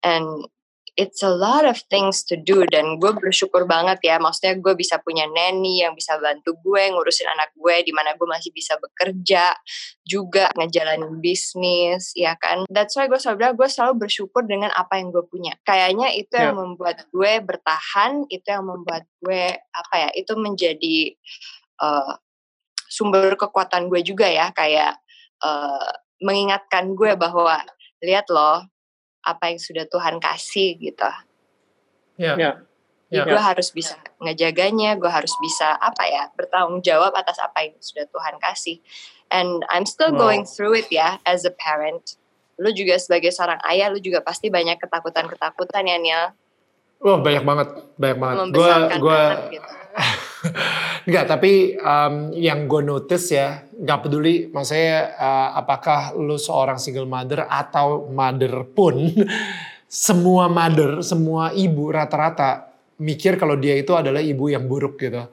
Speaker 2: and it's a lot of things to do dan gue bersyukur banget ya, maksudnya gue bisa punya nanny yang bisa bantu gue ngurusin anak gue, di mana gue masih bisa bekerja juga ngejalanin bisnis, ya kan. That's why gue selalu bilang gue selalu bersyukur dengan apa yang gue punya. Kayaknya itu yang membuat gue bertahan, itu yang membuat gue apa ya, itu menjadi uh, sumber kekuatan gue juga ya kayak uh, mengingatkan gue bahwa lihat loh apa yang sudah Tuhan kasih gitu.
Speaker 1: Yeah.
Speaker 4: Ya.
Speaker 1: Yeah.
Speaker 2: Gue harus bisa ngejaganya, gue harus bisa apa ya bertanggung jawab atas apa yang sudah Tuhan kasih. And I'm still
Speaker 4: Wow.
Speaker 2: going through it ya as a parent. Lu juga sebagai seorang ayah, lu juga pasti banyak ketakutan-ketakutan ya Niel
Speaker 1: Wah banyak banget, banyak banget. Gue
Speaker 2: membesarkan
Speaker 1: gue
Speaker 2: anak gitu.
Speaker 1: Enggak, tapi um, yang gue notice ya, nggak peduli, maksudnya uh, apakah lu seorang single mother atau mother pun, semua mother, semua ibu rata-rata mikir kalau dia itu adalah ibu yang buruk gitu.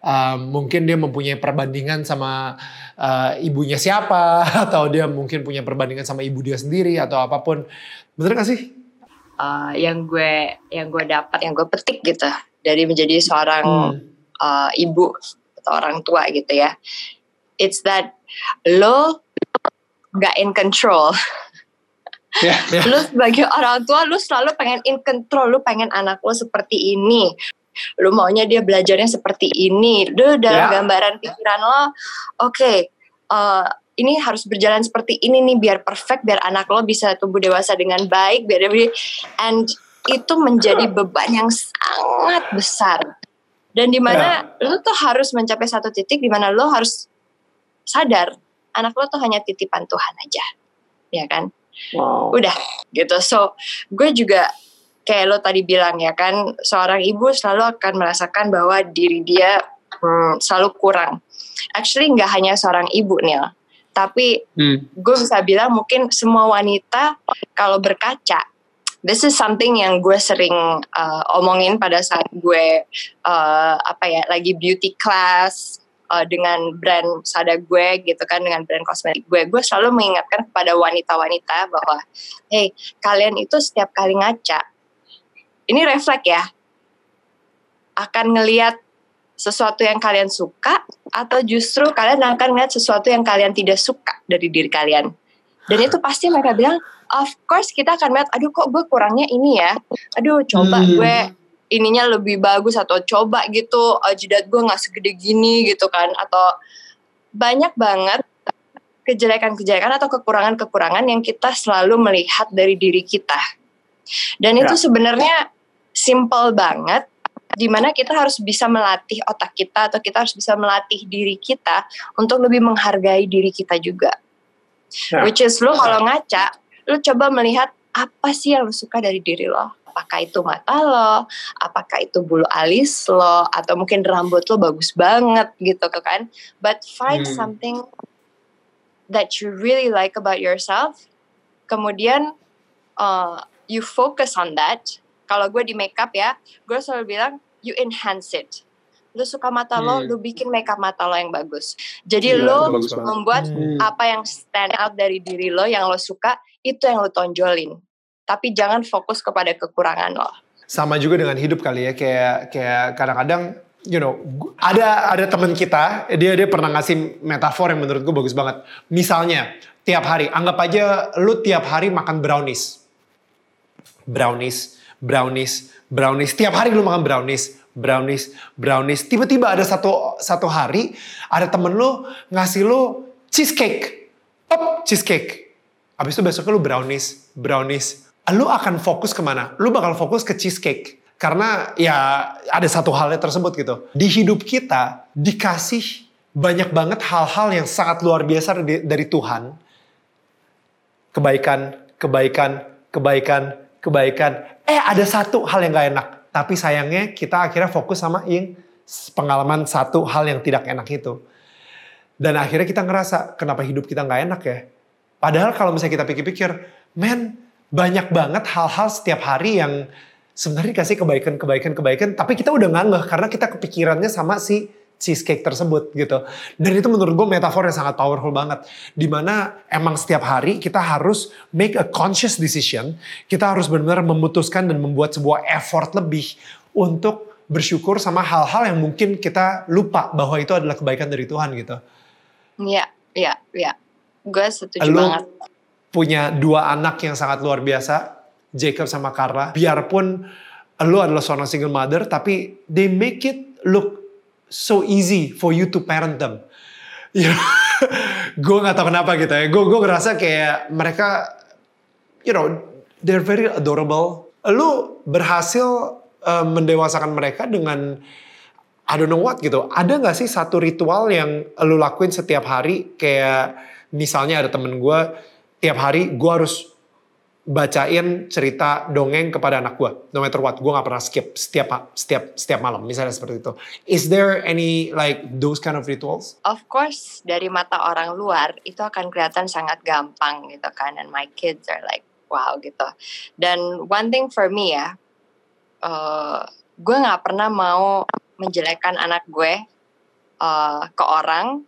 Speaker 1: Um, mungkin dia mempunyai perbandingan sama uh, ibunya siapa, atau dia mungkin punya perbandingan sama ibu dia sendiri atau apa pun. Bener gak sih?
Speaker 3: Uh, yang gue yang gue dapat
Speaker 2: yang gue petik gitu dari menjadi seorang
Speaker 1: Hmm.
Speaker 2: Uh, ibu atau orang tua gitu ya. It's that lo nggak in control.
Speaker 4: Ya.
Speaker 1: Ya.
Speaker 2: Lo sebagai orang tua lo selalu pengen in control. Lo pengen anak lo seperti ini. Lo maunya dia belajarnya seperti ini. Lo dalam
Speaker 1: Ya.
Speaker 2: gambaran pikiran lo, oke. uh, ini harus berjalan seperti ini nih biar perfect biar anak lo bisa tumbuh dewasa dengan baik biar and itu menjadi beban yang sangat besar dan di mana lo tuh harus mencapai satu titik di mana lo harus sadar anak lo tuh hanya titipan Tuhan aja. Ya kan?
Speaker 4: Wow.
Speaker 2: udah gitu. So gue juga kayak lo tadi bilang ya kan seorang ibu selalu akan merasakan bahwa diri dia hmm, selalu kurang. Actually nggak hanya seorang ibu nih tapi
Speaker 4: Hmm.
Speaker 2: gue bisa bilang mungkin semua wanita kalau berkaca this is something yang gue sering uh, omongin pada saat gue uh, apa ya lagi beauty class uh, dengan brand Sada gue gitu kan dengan brand kosmetik gue gue selalu mengingatkan kepada wanita-wanita bahwa hey kalian itu setiap kali ngaca ini refleks ya akan ngelihat sesuatu yang kalian suka atau justru kalian akan ngeliat sesuatu yang kalian tidak suka dari diri kalian. Dan itu pasti mereka bilang, of course kita akan lihat, aduh kok gue kurangnya ini ya, aduh coba
Speaker 1: Hmm.
Speaker 2: gue ininya lebih bagus atau coba gitu uh, jidat gue nggak segede gini gitu kan atau banyak banget kejelekan-kejelekan atau kekurangan-kekurangan yang kita selalu melihat dari diri kita dan itu
Speaker 1: Ya.
Speaker 2: sebenarnya simple banget di mana kita harus bisa melatih otak kita atau kita harus bisa melatih diri kita untuk lebih menghargai diri kita juga
Speaker 4: Ya.
Speaker 2: which is lu kalau ngaca lu coba melihat apa sih yang lu suka dari diri lo apakah itu mata lo, apakah itu bulu alis lo, atau mungkin rambut lo bagus banget gitu kan. But find
Speaker 1: Hmm.
Speaker 2: something that you really like about yourself, kemudian uh, you focus on that. Kalau gue di makeup ya, gue selalu bilang you enhance it. Lu suka mata lo,
Speaker 1: Hmm.
Speaker 2: lu bikin makeup mata lo yang bagus. Jadi
Speaker 1: Gila,
Speaker 2: lo
Speaker 1: bagus
Speaker 2: membuat
Speaker 1: Hmm.
Speaker 2: apa yang stand out dari diri lo yang lo suka itu yang lo tonjolin. Tapi jangan fokus kepada kekurangan lo.
Speaker 1: sama juga dengan hidup kali ya kayak kayak kadang-kadang you know ada ada teman kita dia dia pernah ngasih metafor yang menurut gue bagus banget misalnya tiap hari anggap aja lu tiap hari makan brownies brownies brownies brownies tiap hari lu makan brownies brownies brownies tiba-tiba ada satu satu hari ada temen lu ngasih lu cheesecake pop cheesecake Abis itu besoknya lu brownies, brownies. Lu akan fokus ke mana? Lu bakal fokus ke cheesecake. Karena ya ada satu halnya tersebut gitu. Di hidup kita dikasih banyak banget hal-hal yang sangat luar biasa dari, dari Tuhan. Kebaikan, kebaikan, kebaikan, kebaikan. Eh ada satu hal yang gak enak. Tapi sayangnya kita akhirnya fokus sama yang pengalaman satu hal yang tidak enak itu. Dan akhirnya kita ngerasa kenapa hidup kita nggak enak ya. Padahal kalau misalnya kita pikir-pikir, men banyak banget hal-hal setiap hari yang sebenarnya dikasih kebaikan-kebaikan-kebaikan, tapi kita udah nggak ngeh karena kita kepikirannya sama si cheesecake tersebut gitu. Dan itu menurut gue metafor yang sangat powerful banget. Di mana emang setiap hari kita harus make a conscious decision, kita harus benar-benar memutuskan dan membuat sebuah effort lebih untuk bersyukur sama hal-hal yang mungkin kita lupa bahwa itu adalah kebaikan dari Tuhan gitu.
Speaker 2: Iya, iya, iya. Gue setuju
Speaker 1: Lu
Speaker 2: banget.
Speaker 1: punya dua anak yang sangat luar biasa, Jacob sama Carla. Biarpun lu adalah seorang single mother, tapi they make it look so easy for you to parent them. Ya, gue gak tahu kenapa gitu ya. Gue gue ngerasa kayak mereka, you know, they're very adorable. Lu berhasil uh, mendewasakan mereka dengan I don't know what gitu. Ada gak sih satu ritual yang lu lakuin setiap hari? Kayak misalnya ada temen gue, tiap hari gue harus bacain cerita dongeng kepada anak gue. No matter what, gue gak pernah skip setiap setiap setiap malam. Misalnya seperti itu. Is there any like those kind of rituals?
Speaker 2: Of course, dari mata orang luar itu akan kelihatan sangat gampang gitu kan. And my kids are like, wow gitu. Dan one thing for me ya, uh, gue nggak pernah mau menjelekkan anak gue uh, ke orang,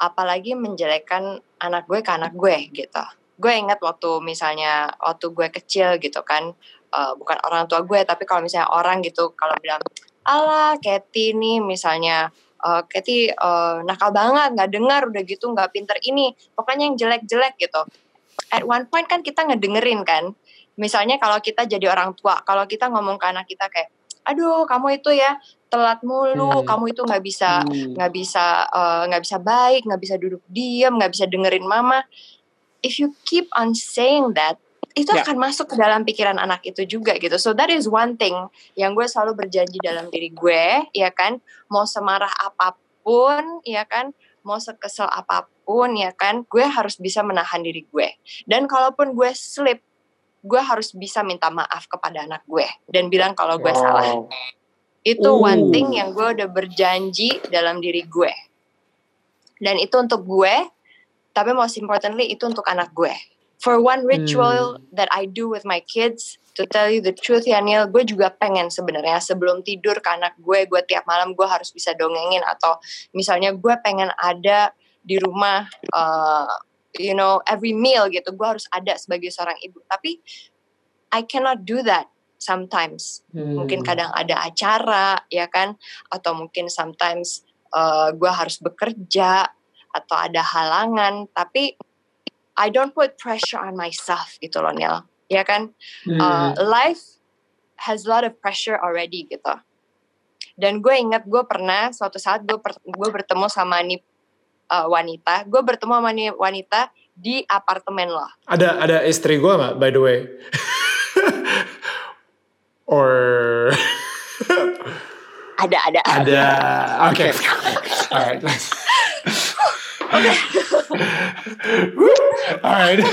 Speaker 2: apalagi menjelekkan anak gue ke anak gue gitu. Gue ingat waktu misalnya waktu gue kecil gitu kan, uh, bukan orang tua gue, tapi kalau misalnya orang gitu kalau bilang, ala Kathy nih misalnya uh, Kathy uh, nakal banget, nggak dengar udah gitu, nggak pinter ini, pokoknya yang jelek-jelek gitu. At one point kan kita ngedengerin kan, misalnya kalau kita jadi orang tua, kalau kita ngomong ke anak kita kayak, aduh kamu itu ya telat mulu,
Speaker 1: Hmm.
Speaker 2: kamu itu nggak bisa
Speaker 4: Hmm.
Speaker 2: nggak bisa uh, nggak bisa baik, nggak bisa duduk diam, nggak bisa dengerin mama. If you keep on saying that, itu
Speaker 4: Ya.
Speaker 2: akan masuk ke dalam pikiran anak itu juga gitu. So that is one thing yang gue selalu berjanji dalam diri gue, ya kan. Mau semarah apa pun, ya kan. Mau sekesel apa pun, ya kan. Gue harus bisa menahan diri gue. Dan kalaupun gue slip, gue harus bisa minta maaf kepada anak gue dan bilang kalau gue salah.
Speaker 4: Wow.
Speaker 2: Itu
Speaker 4: Uh.
Speaker 2: one thing yang gue udah berjanji dalam diri gue. Dan itu untuk gue, tapi most importantly itu untuk anak gue. For one ritual that I do with my kids, to tell you the truth ya Neil, gue juga pengen sebenarnya sebelum tidur ke anak gue, gue tiap malam gue harus bisa dongengin atau misalnya gue pengen ada di rumah, uh, you know, every meal gitu, gue harus ada sebagai seorang ibu. Tapi I cannot do that sometimes
Speaker 1: Hmm.
Speaker 2: mungkin kadang ada acara ya kan atau mungkin sometimes uh, gue harus bekerja atau ada halangan tapi I don't put pressure on myself gitu loh Neil ya kan
Speaker 4: Hmm.
Speaker 2: Uh, life has a lot of pressure already gitu dan gue ingat gue pernah suatu saat gue per- gue bertemu sama nih uh, wanita gue bertemu sama nih wanita di apartemen loh
Speaker 1: Ada ada istri gue nggak by the way? Or
Speaker 2: ada ada
Speaker 1: ada? Oke. Alright. Alright.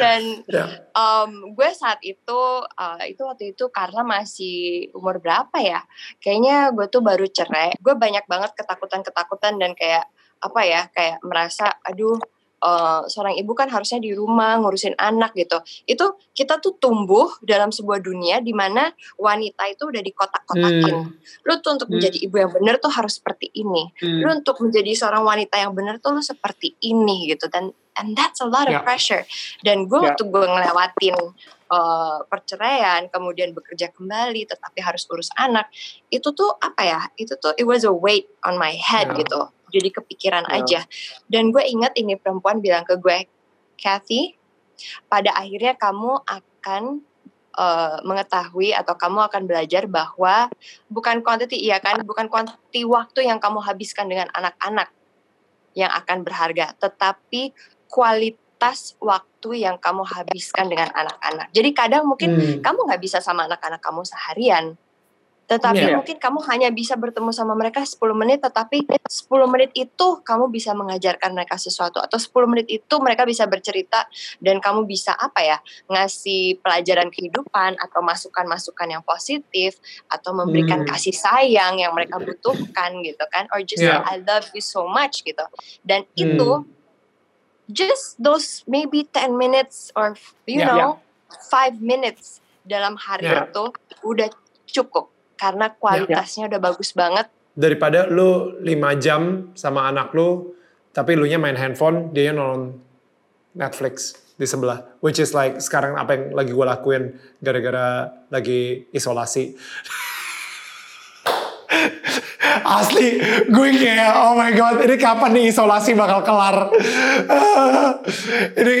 Speaker 2: dan
Speaker 1: Ya.
Speaker 2: um, gue saat itu uh, itu waktu itu karena masih umur berapa ya kayaknya gue tuh baru cerai gue banyak banget ketakutan ketakutan dan kayak apa ya kayak merasa aduh uh, seorang ibu kan harusnya di rumah ngurusin anak gitu itu kita tuh tumbuh dalam sebuah dunia di mana wanita itu udah dikotak-kotakin lu tuh untuk
Speaker 4: Hmm.
Speaker 2: menjadi ibu yang benar tuh harus seperti ini lu
Speaker 4: Hmm.
Speaker 2: untuk menjadi seorang wanita yang benar tuh lu seperti ini gitu dan and that's a lot of
Speaker 1: Ya.
Speaker 2: pressure dan gue
Speaker 4: Ya.
Speaker 2: waktu gue ngelewatin uh, perceraian kemudian bekerja kembali tetapi harus urus anak itu tuh apa ya itu tuh it was a weight on my head
Speaker 1: Ya.
Speaker 2: gitu jadi kepikiran
Speaker 4: Ya.
Speaker 2: aja dan gue ingat ini perempuan bilang ke gue Kathy pada akhirnya kamu akan uh, mengetahui atau kamu akan belajar bahwa bukan quantity iya kan bukan quantity waktu yang kamu habiskan dengan anak-anak yang akan berharga tetapi kualitas waktu yang kamu habiskan dengan anak-anak jadi kadang mungkin
Speaker 1: Hmm.
Speaker 2: kamu nggak bisa sama anak-anak kamu seharian tetapi
Speaker 4: Iya.
Speaker 2: mungkin kamu hanya bisa bertemu sama mereka 10 menit tetapi 10 menit itu kamu bisa mengajarkan mereka sesuatu atau 10 menit itu mereka bisa bercerita dan kamu bisa apa ya ngasih pelajaran kehidupan atau masukan-masukan yang positif atau memberikan
Speaker 1: Hmm.
Speaker 2: kasih sayang yang mereka butuhkan gitu kan or just
Speaker 1: Iya.
Speaker 2: I love you so much gitu dan
Speaker 1: Hmm.
Speaker 2: itu just those maybe 10 minutes or you
Speaker 1: Ya.
Speaker 2: know 5 minutes dalam hari
Speaker 1: Ya.
Speaker 2: itu udah cukup karena kualitasnya udah bagus banget
Speaker 1: Daripada lu 5 jam sama anak lu, tapi lu nya main handphone, dia nonton Netflix di sebelah. Which is like sekarang apa yang lagi gue lakuin gara-gara lagi isolasi. Asli, gue kayak oh my god, ini kapan nih isolasi bakal kelar? Ini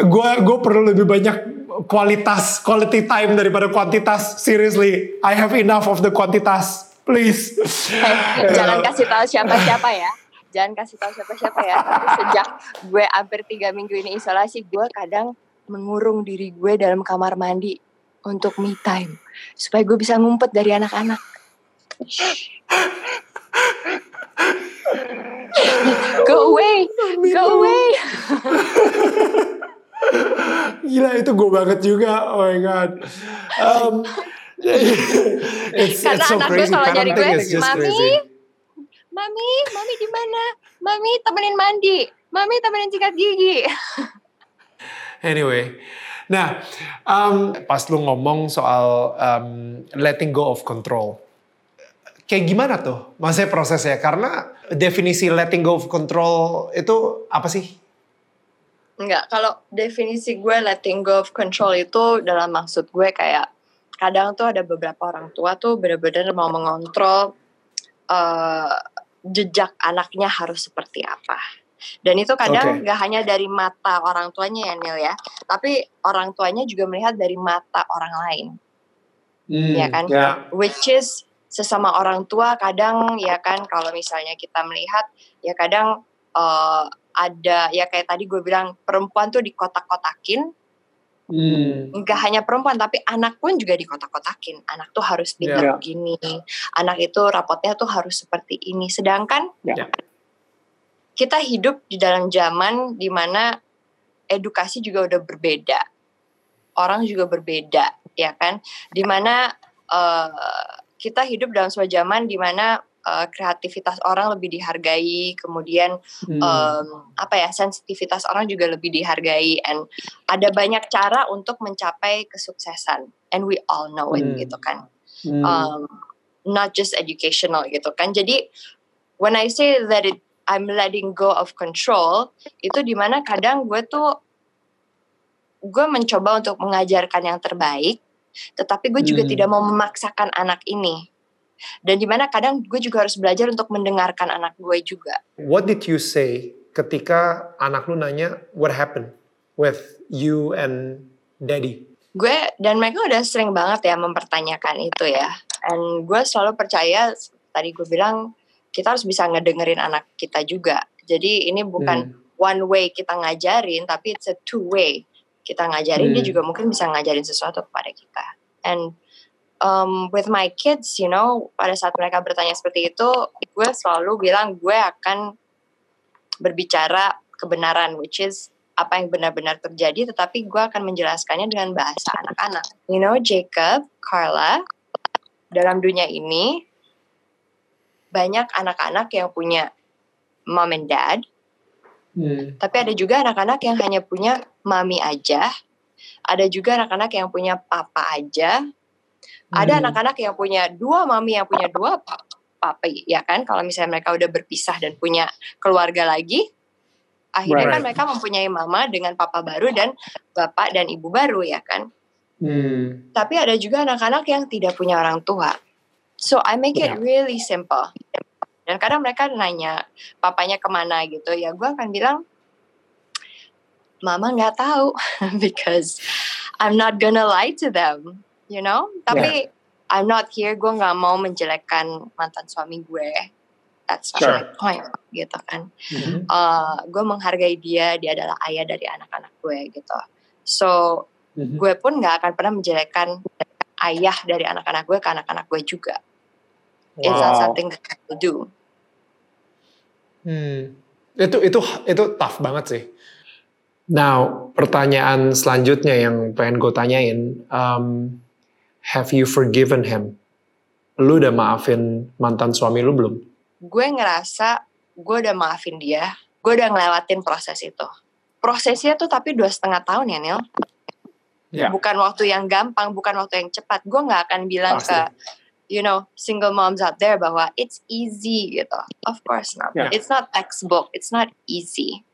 Speaker 1: gue gue perlu lebih banyak kualitas, quality time daripada kuantitas. Seriously, I have enough of the kuantitas. Please.
Speaker 2: jangan kasih tahu siapa-siapa ya jangan kasih tahu siapa-siapa ya tapi sejak gue hampir tiga minggu ini isolasi gue kadang mengurung diri gue dalam kamar mandi untuk me time supaya gue bisa ngumpet dari anak-anak go away go away
Speaker 1: Gila itu gue banget juga. Oh my god. Um, it's,
Speaker 2: karena
Speaker 1: it's so
Speaker 2: anak gue selalu nyari gue mami
Speaker 1: crazy.
Speaker 2: mami mami di mana mami temenin mandi mami temenin sikat gigi
Speaker 1: Anyway, nah um, pas lu ngomong soal um, letting go of control, kayak gimana tuh? Maksudnya prosesnya? Karena definisi letting go of control itu apa sih?
Speaker 2: Enggak, kalau definisi gue letting go of control itu dalam maksud gue kayak kadang tuh ada beberapa orang tua tuh bener-bener mau mengontrol eh, jejak anaknya harus seperti apa. Dan itu kadang
Speaker 1: Oke.
Speaker 2: gak hanya dari mata orang tuanya ya Neil ya, tapi orang tuanya juga melihat dari mata orang lain, ya kan?
Speaker 1: Ya.
Speaker 2: Which is sesama orang tua kadang ya kan kalau misalnya kita melihat ya kadang eh, ada ya kayak tadi gue bilang perempuan tuh dikotak-kotakin.
Speaker 1: Hmm.
Speaker 2: nggak hanya perempuan tapi anak pun juga dikotak-kotakin. Anak tuh harus pintar
Speaker 4: Ya.
Speaker 2: begini anak itu rapotnya tuh harus seperti ini. Sedangkan
Speaker 4: Ya.
Speaker 2: kita hidup di dalam zaman di mana edukasi juga udah berbeda. Orang juga berbeda ya kan? Di mana eh, kita hidup dalam sebuah zaman di mana eh, kreativitas orang lebih dihargai kemudian
Speaker 1: Hmm.
Speaker 2: em, apa ya sensitivitas orang juga lebih dihargai and ada banyak cara untuk mencapai kesuksesan and we all know it
Speaker 1: Hmm.
Speaker 2: gitu kan
Speaker 1: Hmm.
Speaker 2: um, not just educational gitu kan jadi when I say that it I'm letting go of control itu di mana kadang gue tuh gue mencoba untuk mengajarkan yang terbaik, tetapi gue juga
Speaker 1: Hmm.
Speaker 2: tidak mau memaksakan anak ini. Dan di mana kadang gue juga harus belajar untuk mendengarkan anak gue juga.
Speaker 1: What did you say ketika anak lu nanya what happened with you and daddy?
Speaker 2: Gue dan mereka udah sering banget ya mempertanyakan itu ya. And gue selalu percaya tadi gue bilang kita harus bisa ngedengerin anak kita juga. Jadi ini bukan
Speaker 1: Hmm.
Speaker 2: one way kita ngajarin, tapi it's a two way. Kita ngajarin dia
Speaker 1: Hmm.
Speaker 2: juga mungkin bisa ngajarin sesuatu kepada kita. And um, with my kids, you know, pada saat mereka bertanya seperti itu, gue selalu bilang gue akan berbicara kebenaran, which is apa yang benar-benar terjadi, tetapi gue akan menjelaskannya dengan bahasa anak-anak. You know, Jacob, Carla, dalam dunia ini banyak anak-anak yang punya mom and dad,
Speaker 1: Hmm.
Speaker 2: tapi ada juga anak-anak yang hanya punya mami aja. Ada juga anak-anak yang punya papa aja. Ada
Speaker 1: Hmm.
Speaker 2: anak-anak yang punya dua mami yang punya dua pa- papa, ya kan? Kalau misalnya mereka udah berpisah dan punya keluarga lagi, akhirnya kan
Speaker 1: Right.
Speaker 2: mereka mempunyai mama dengan papa baru dan bapak dan ibu baru, ya kan?
Speaker 1: Hmm.
Speaker 2: Tapi ada juga anak-anak yang tidak punya orang tua. So I make it really simple. Dan kadang mereka nanya papanya ke mana gitu, ya gue akan bilang, mama nggak tahu because I'm not gonna lie to them, you know. Tapi I'm not here, gue nggak mau menjelekkan mantan suami gue. That's not
Speaker 1: Sure.
Speaker 2: my point, gitu kan.
Speaker 1: Hmm.
Speaker 2: Uh, gue menghargai dia, dia adalah ayah dari anak-anak gue gitu. So
Speaker 1: Hmm.
Speaker 2: gue pun nggak akan pernah menjelekkan ayah dari anak-anak gue ke anak-anak gue juga. It's not
Speaker 4: Wow.
Speaker 2: something that I will do.
Speaker 1: Hmm. Itu itu itu tough banget sih. Now, pertanyaan selanjutnya yang pengen gue tanyain, um, have you forgiven him? Lu udah maafin mantan suami lu belum?
Speaker 2: Gue ngerasa gue udah maafin dia, gue udah ngelewatin proses itu. Prosesnya tuh tapi dua setengah tahun ya Nil.
Speaker 4: Ya.
Speaker 2: Bukan waktu yang gampang, bukan waktu yang cepat. Gue nggak akan bilang
Speaker 1: Pasti.
Speaker 2: ke you know single moms out there bahwa it's easy gitu. Of course not.
Speaker 4: Ya.
Speaker 2: It's not textbook. It's not easy.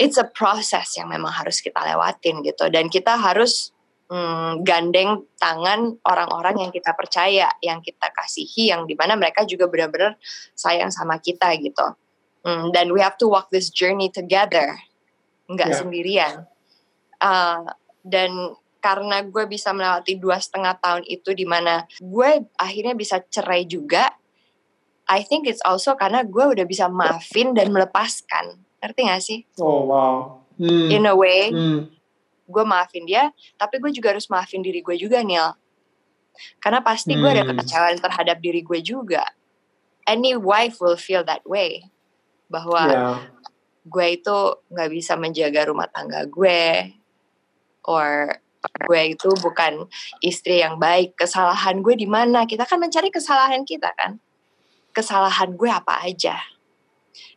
Speaker 2: It's a process yang memang harus kita lewatin gitu. Dan kita harus mm, gandeng tangan orang-orang yang kita percaya, yang kita kasihi, yang di mana mereka juga benar-benar sayang sama kita gitu. Mm, dan we have to walk this journey together, nggak
Speaker 1: Ya.
Speaker 2: sendirian. Uh, dan karena gue bisa melewati dua setengah tahun itu di mana gue akhirnya bisa cerai juga, I think it's also karena gue udah bisa maafin dan melepaskan. Ngerti gak sih?
Speaker 1: Oh wow. Hmm.
Speaker 2: In a way,
Speaker 1: Hmm.
Speaker 2: Gue maafin dia, tapi gue juga harus maafin diri gue juga, Neil. Karena pasti gue ada
Speaker 1: Hmm.
Speaker 2: kekecewaan terhadap diri gue juga. Any wife will feel that way. Bahwa
Speaker 1: Ya.
Speaker 2: gue itu nggak bisa menjaga rumah tangga gue. Or gue itu bukan istri yang baik. Kesalahan gue di mana? Kita kan mencari kesalahan kita kan. Kesalahan gue apa aja.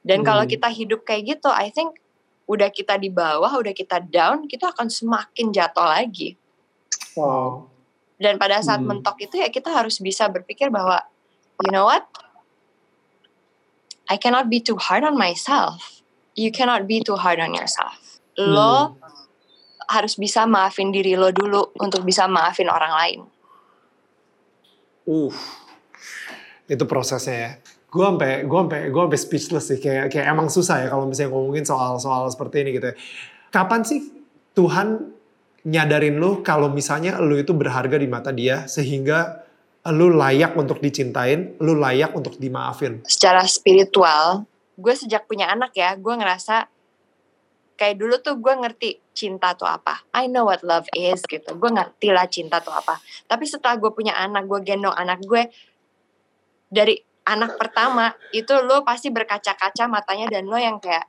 Speaker 2: Dan kalau
Speaker 1: Hmm.
Speaker 2: kita hidup kayak gitu, I think udah kita di bawah, udah kita down, kita akan semakin jatuh lagi.
Speaker 1: Wow.
Speaker 2: Dan pada saat
Speaker 1: Hmm.
Speaker 2: mentok itu ya kita harus bisa berpikir bahwa, you know what? I cannot be too hard on myself. You cannot be too hard on yourself. Lo
Speaker 1: Hmm.
Speaker 2: harus bisa maafin diri lo dulu untuk bisa maafin orang lain.
Speaker 1: Uh. Itu prosesnya ya. Gue sampai gue sampai gue sampai speechless sih kayak kayak emang susah ya kalau misalnya ngomongin soal soal seperti ini gitu. ya. Kapan sih Tuhan nyadarin lu kalau misalnya lu itu berharga di mata dia sehingga lu layak untuk dicintain, lu layak untuk dimaafin.
Speaker 2: Secara spiritual, gue sejak punya anak ya, gue ngerasa kayak dulu tuh gue ngerti cinta tuh apa. I know what love is gitu. Gue ngerti lah cinta tuh apa. Tapi setelah gue punya anak, gue gendong anak gue dari anak pertama itu lo pasti berkaca-kaca matanya dan lo yang kayak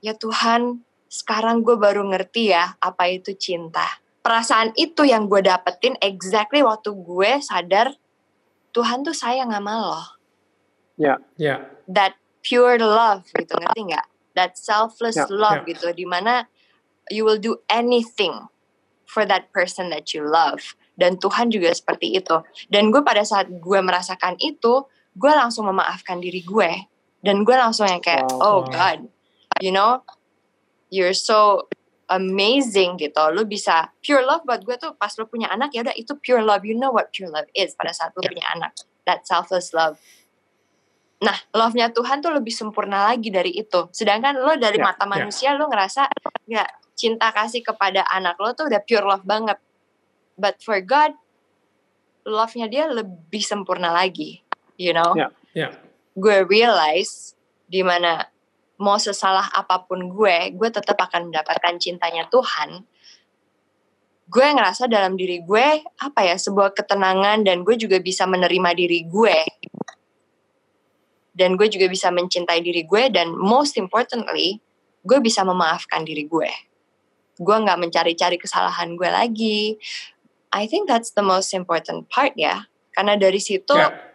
Speaker 2: ya Tuhan sekarang gue baru ngerti ya apa itu cinta. Perasaan itu yang gue dapetin exactly waktu gue sadar Tuhan tuh sayang sama lo.
Speaker 1: Ya.
Speaker 2: That pure love gitu ngerti nggak? That selfless
Speaker 4: Ya,
Speaker 2: love
Speaker 1: ya.
Speaker 2: gitu di mana you will do anything for that person that you love. Dan Tuhan juga seperti itu. Dan gue pada saat gue merasakan itu, gue langsung memaafkan diri gue. Dan gue langsung yang kayak,
Speaker 4: Wow.
Speaker 2: oh God, you know, you're so amazing gitu. Lu bisa pure love buat gue tuh pas lu punya anak ya udah itu pure love. You know what pure love is pada saat lu punya anak. That selfless love. Nah, love-nya Tuhan tuh lebih sempurna lagi dari itu. Sedangkan lo dari
Speaker 4: Ya,
Speaker 2: mata
Speaker 1: ya.
Speaker 2: manusia lo ngerasa ya cinta kasih kepada anak lo tuh udah pure love banget. But for God, love-nya dia lebih sempurna lagi. You know?
Speaker 4: Ya.
Speaker 1: Ya.
Speaker 2: gue realize di mana mau sesalah apa pun gue, gue tetap akan mendapatkan cintanya Tuhan. Gue ngerasa dalam diri gue apa ya sebuah ketenangan dan gue juga bisa menerima diri gue. Dan gue juga bisa mencintai diri gue dan most importantly, gue bisa memaafkan diri gue. Gue nggak mencari-cari kesalahan gue lagi. I think that's the most important part ya. Karena dari situ
Speaker 1: Ya.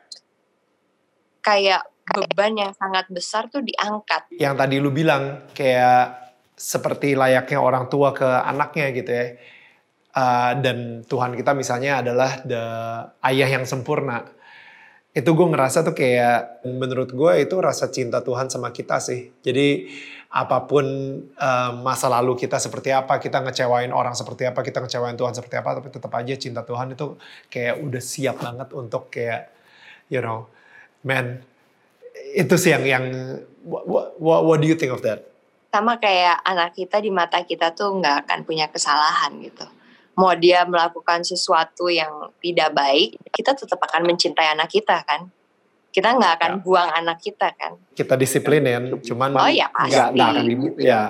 Speaker 2: Kayak beban yang sangat besar tuh diangkat.
Speaker 1: yang tadi lu bilang kayak seperti layaknya orang tua ke anaknya gitu ya. Uh, dan Tuhan kita misalnya adalah the ayah yang sempurna. Itu gue ngerasa tuh kayak menurut gue itu rasa cinta Tuhan sama kita sih. Jadi apa pun uh, masa lalu kita seperti apa, kita ngecewain orang seperti apa, kita ngecewain Tuhan seperti apa, tapi tetap aja cinta Tuhan itu kayak udah siap banget untuk kayak you know, man, itu sih yang yang what, what, what do you think of that?
Speaker 2: Sama kayak anak kita di mata kita tuh nggak akan punya kesalahan gitu. Mau dia melakukan sesuatu yang tidak baik, kita tetap akan mencintai anak kita kan. Kita nggak akan
Speaker 1: Ya.
Speaker 2: buang anak kita kan.
Speaker 1: Kita disiplinin, cuman
Speaker 2: Oh ya
Speaker 1: nggak
Speaker 2: pasti.
Speaker 1: nggak akan dibu- ya.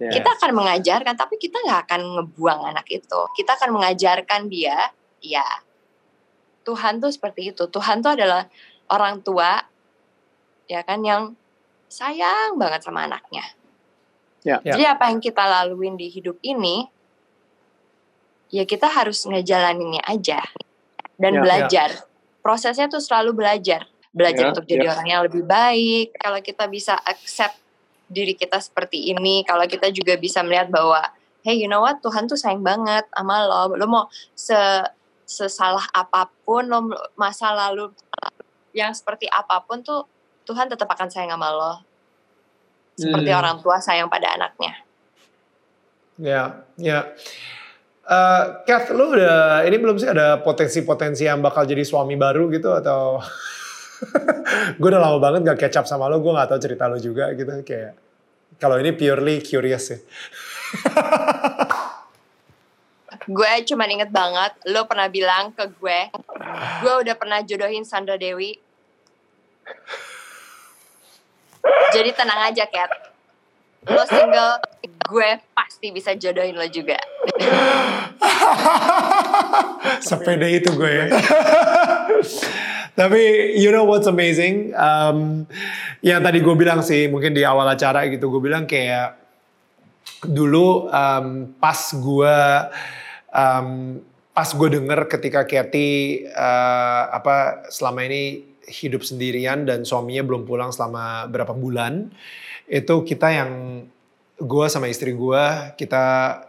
Speaker 4: Ya.
Speaker 2: Kita akan mengajarkan, tapi kita nggak akan ngebuang anak itu. Kita akan mengajarkan dia, ya Tuhan tuh seperti itu. Tuhan tuh adalah orang tua, ya kan, yang sayang banget sama anaknya.
Speaker 4: Ya.
Speaker 1: Ya.
Speaker 2: Jadi apa yang kita laluin di hidup ini, ya kita harus ngejalaninnya aja dan
Speaker 4: Ya.
Speaker 2: belajar. Prosesnya tuh selalu belajar, belajar
Speaker 4: Ya,
Speaker 2: untuk jadi
Speaker 4: ya.
Speaker 2: orang yang lebih baik. Kalau kita bisa accept diri kita seperti ini, kalau kita juga bisa melihat bahwa, hey, you know what, Tuhan tuh sayang banget sama lo. Lo mau se sesalah apa pun, lo masa lalu yang seperti apa pun tuh Tuhan tetap akan sayang sama lo. Seperti
Speaker 1: Hmm.
Speaker 2: orang tua sayang pada anaknya.
Speaker 1: Ya, ya. Eh, Kath, lu udah ini belum sih ada potensi-potensi yang bakal jadi suami baru gitu atau? gue udah lama banget gak catch up sama lo, gue gak tahu cerita lo juga gitu kayak. Kalau ini purely curious ya.
Speaker 2: Gue cuma inget banget, lo pernah bilang ke gue, gue udah pernah jodohin Sandra Dewi. Jadi tenang aja, Kat. Lo single, gue pasti bisa jodohin lo juga.
Speaker 1: Sepede itu gue. Tapi you know what's amazing? Um, yang tadi gue bilang sih mungkin di awal acara gitu gue bilang kayak dulu um, pas gue um, pas gue denger ketika Kathy uh, apa selama ini hidup sendirian dan suaminya belum pulang selama berapa bulan itu kita yang gue sama istri gue kita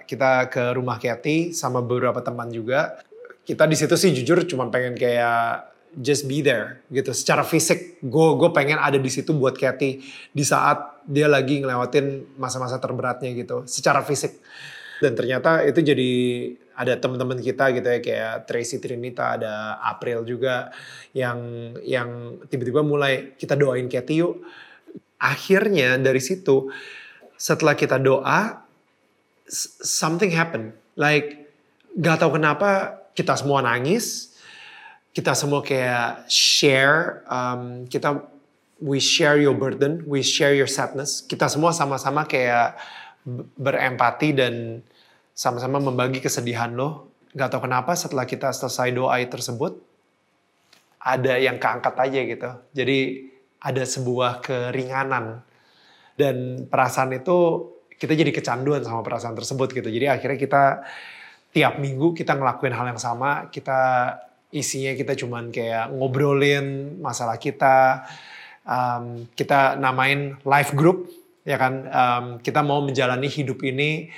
Speaker 1: kita ke rumah Kathy sama beberapa teman juga. Kita di situ sih jujur cuma pengen kayak just be there gitu. Secara fisik gue gue pengen ada di situ buat Kathy di saat dia lagi ngelewatin masa-masa terberatnya gitu secara fisik. Dan ternyata itu jadi ada teman-teman kita gitu ya kayak Tracy Trinita ada April juga yang yang tiba-tiba mulai kita doain Kathy yuk akhirnya dari situ setelah kita doa something happen like gak tahu kenapa kita semua nangis kita semua kayak share um, kita we share your burden we share your sadness. Kita semua sama-sama kayak berempati dan sama-sama membagi kesedihan lo. Gak tahu kenapa setelah kita selesai doa tersebut ada yang keangkat aja gitu. Jadi ada sebuah keringanan. Dan perasaan itu kita jadi kecanduan sama perasaan tersebut gitu. Jadi akhirnya kita tiap minggu kita ngelakuin hal yang sama, kita isinya kita cuman kayak ngobrolin masalah kita, um, kita namain live group ya kan, Um, kita mau menjalani hidup ini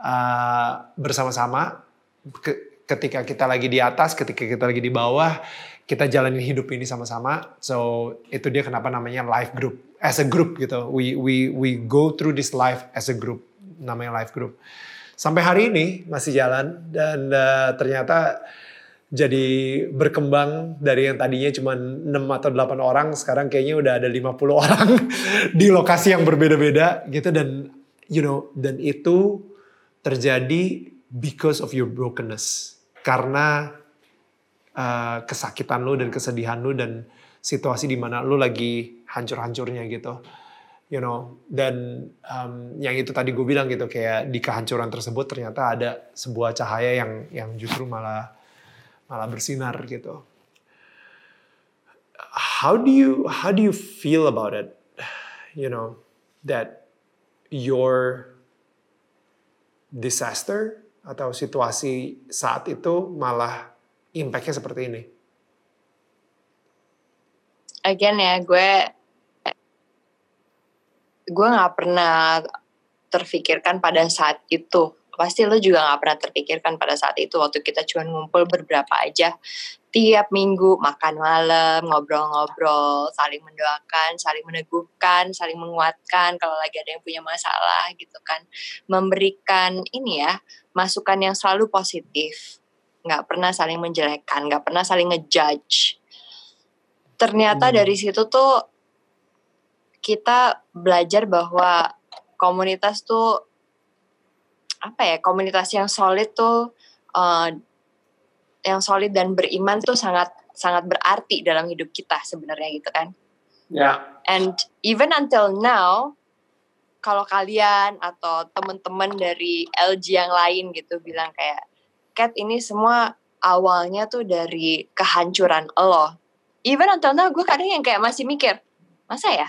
Speaker 1: uh, bersama-sama. Ke- ketika kita lagi di atas, ketika kita lagi di bawah, kita jalanin hidup ini sama-sama. So itu dia kenapa namanya live group, as a group gitu. We we we go through this life as a group, namanya live group. sampai hari ini masih jalan dan uh, ternyata jadi berkembang dari yang tadinya cuma 6 atau 8 orang sekarang kayaknya udah ada 50 orang di lokasi yang berbeda-beda gitu dan you know dan itu terjadi because of your brokenness karena uh, kesakitan lu dan kesedihan lu dan situasi di mana lu lagi hancur-hancurnya gitu you know dan um, yang itu tadi gue bilang gitu kayak di kehancuran tersebut ternyata ada sebuah cahaya yang yang justru malah malah bersinar gitu. How do you how do you feel about it? You know that your disaster atau situasi saat itu malah impactnya seperti ini.
Speaker 2: Again ya gue gue nggak pernah terfikirkan pada saat itu pasti lo juga gak pernah terpikirkan pada saat itu waktu kita cuma ngumpul beberapa aja tiap minggu makan malam ngobrol-ngobrol saling mendoakan saling meneguhkan saling menguatkan kalau lagi ada yang punya masalah gitu kan. Memberikan ini ya masukan yang selalu positif. Nggak pernah saling menjelekkan nggak pernah saling ngejudge. Ternyata hmm. dari situ tuh kita belajar bahwa komunitas tuh apa ya komunitas yang solid tuh uh, yang solid dan beriman tuh sangat sangat berarti dalam hidup kita sebenarnya gitu kan.
Speaker 1: Ya. Yeah.
Speaker 2: And even until now kalau kalian atau teman-teman dari LG yang lain gitu bilang kayak Cat ini semua awalnya tuh dari kehancuran lo. Even until now gue kadang yang kayak masih mikir, masa ya?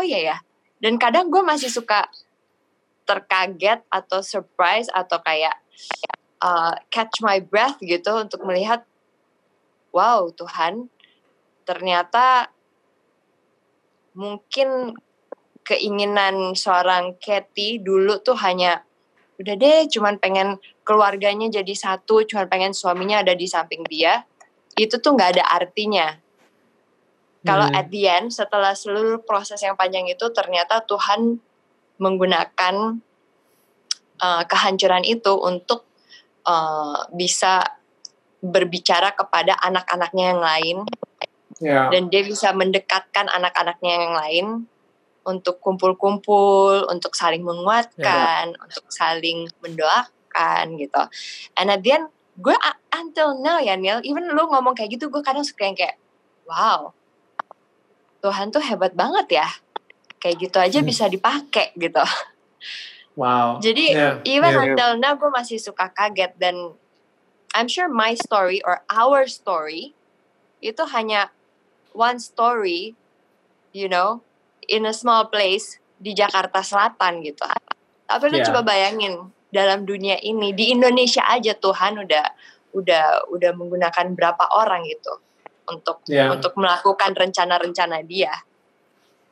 Speaker 2: Oh iya ya. Dan kadang gue masih suka terkaget atau surprise atau kayak uh, catch my breath gitu untuk melihat wow Tuhan ternyata mungkin keinginan seorang Kathy dulu tuh hanya udah deh cuman pengen keluarganya jadi satu cuman pengen suaminya ada di samping dia itu tuh nggak ada artinya kalau hmm. at the end setelah seluruh proses yang panjang itu ternyata Tuhan menggunakan uh, kehancuran itu untuk uh, bisa berbicara kepada anak-anaknya yang lain yeah. dan dia bisa mendekatkan anak-anaknya yang lain untuk kumpul-kumpul, untuk saling menguatkan, yeah. untuk saling mendoakan gitu. And at the end, gue until now ya Neil, even lu ngomong kayak gitu, gue kadang suka yang kayak, wow, Tuhan tuh hebat banget ya kayak gitu aja hmm. bisa dipakai gitu.
Speaker 1: Wow.
Speaker 2: Jadi yeah. even yeah. until now gue masih suka kaget dan I'm sure my story or our story itu hanya one story, you know, in a small place di Jakarta Selatan gitu. Tapi lu yeah. coba bayangin dalam dunia ini di Indonesia aja Tuhan udah udah udah menggunakan berapa orang gitu untuk yeah. untuk melakukan rencana-rencana dia.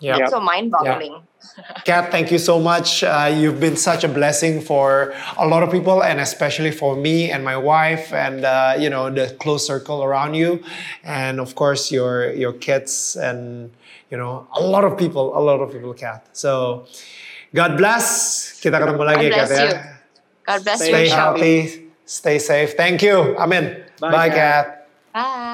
Speaker 1: Yeah.
Speaker 2: It's so mind-boggling.
Speaker 1: Yeah. Kat, thank you so much. Uh, you've been such a blessing for a lot of people, and especially for me and my wife, and uh, you know the close circle around you, and of course your your kids, and you know a lot of people, a lot of people, Kat. So, God bless. Kita ketemu lagi,
Speaker 2: Kat
Speaker 1: ya.
Speaker 2: God bless
Speaker 1: stay you. Stay healthy. Stay safe. Thank you. Amin. Bye, Bye Kat.
Speaker 2: Bye.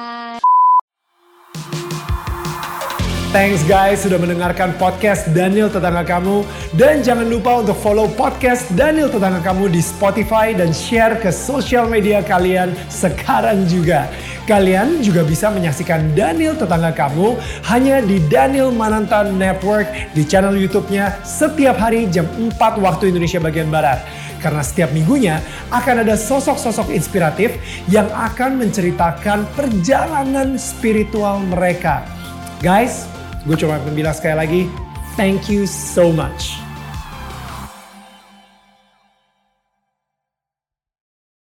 Speaker 1: Thanks guys sudah mendengarkan podcast Daniel Tetangga Kamu. Dan jangan lupa untuk follow podcast Daniel Tetangga Kamu di Spotify dan share ke sosial media kalian sekarang juga. Kalian juga bisa menyaksikan Daniel Tetangga Kamu hanya di Daniel Mananta Network di channel YouTube-nya setiap hari jam 4 waktu Indonesia bagian Barat. Karena setiap minggunya akan ada sosok-sosok inspiratif yang akan menceritakan perjalanan spiritual mereka. Guys, Gue cuma bilang sekali lagi, thank you so much.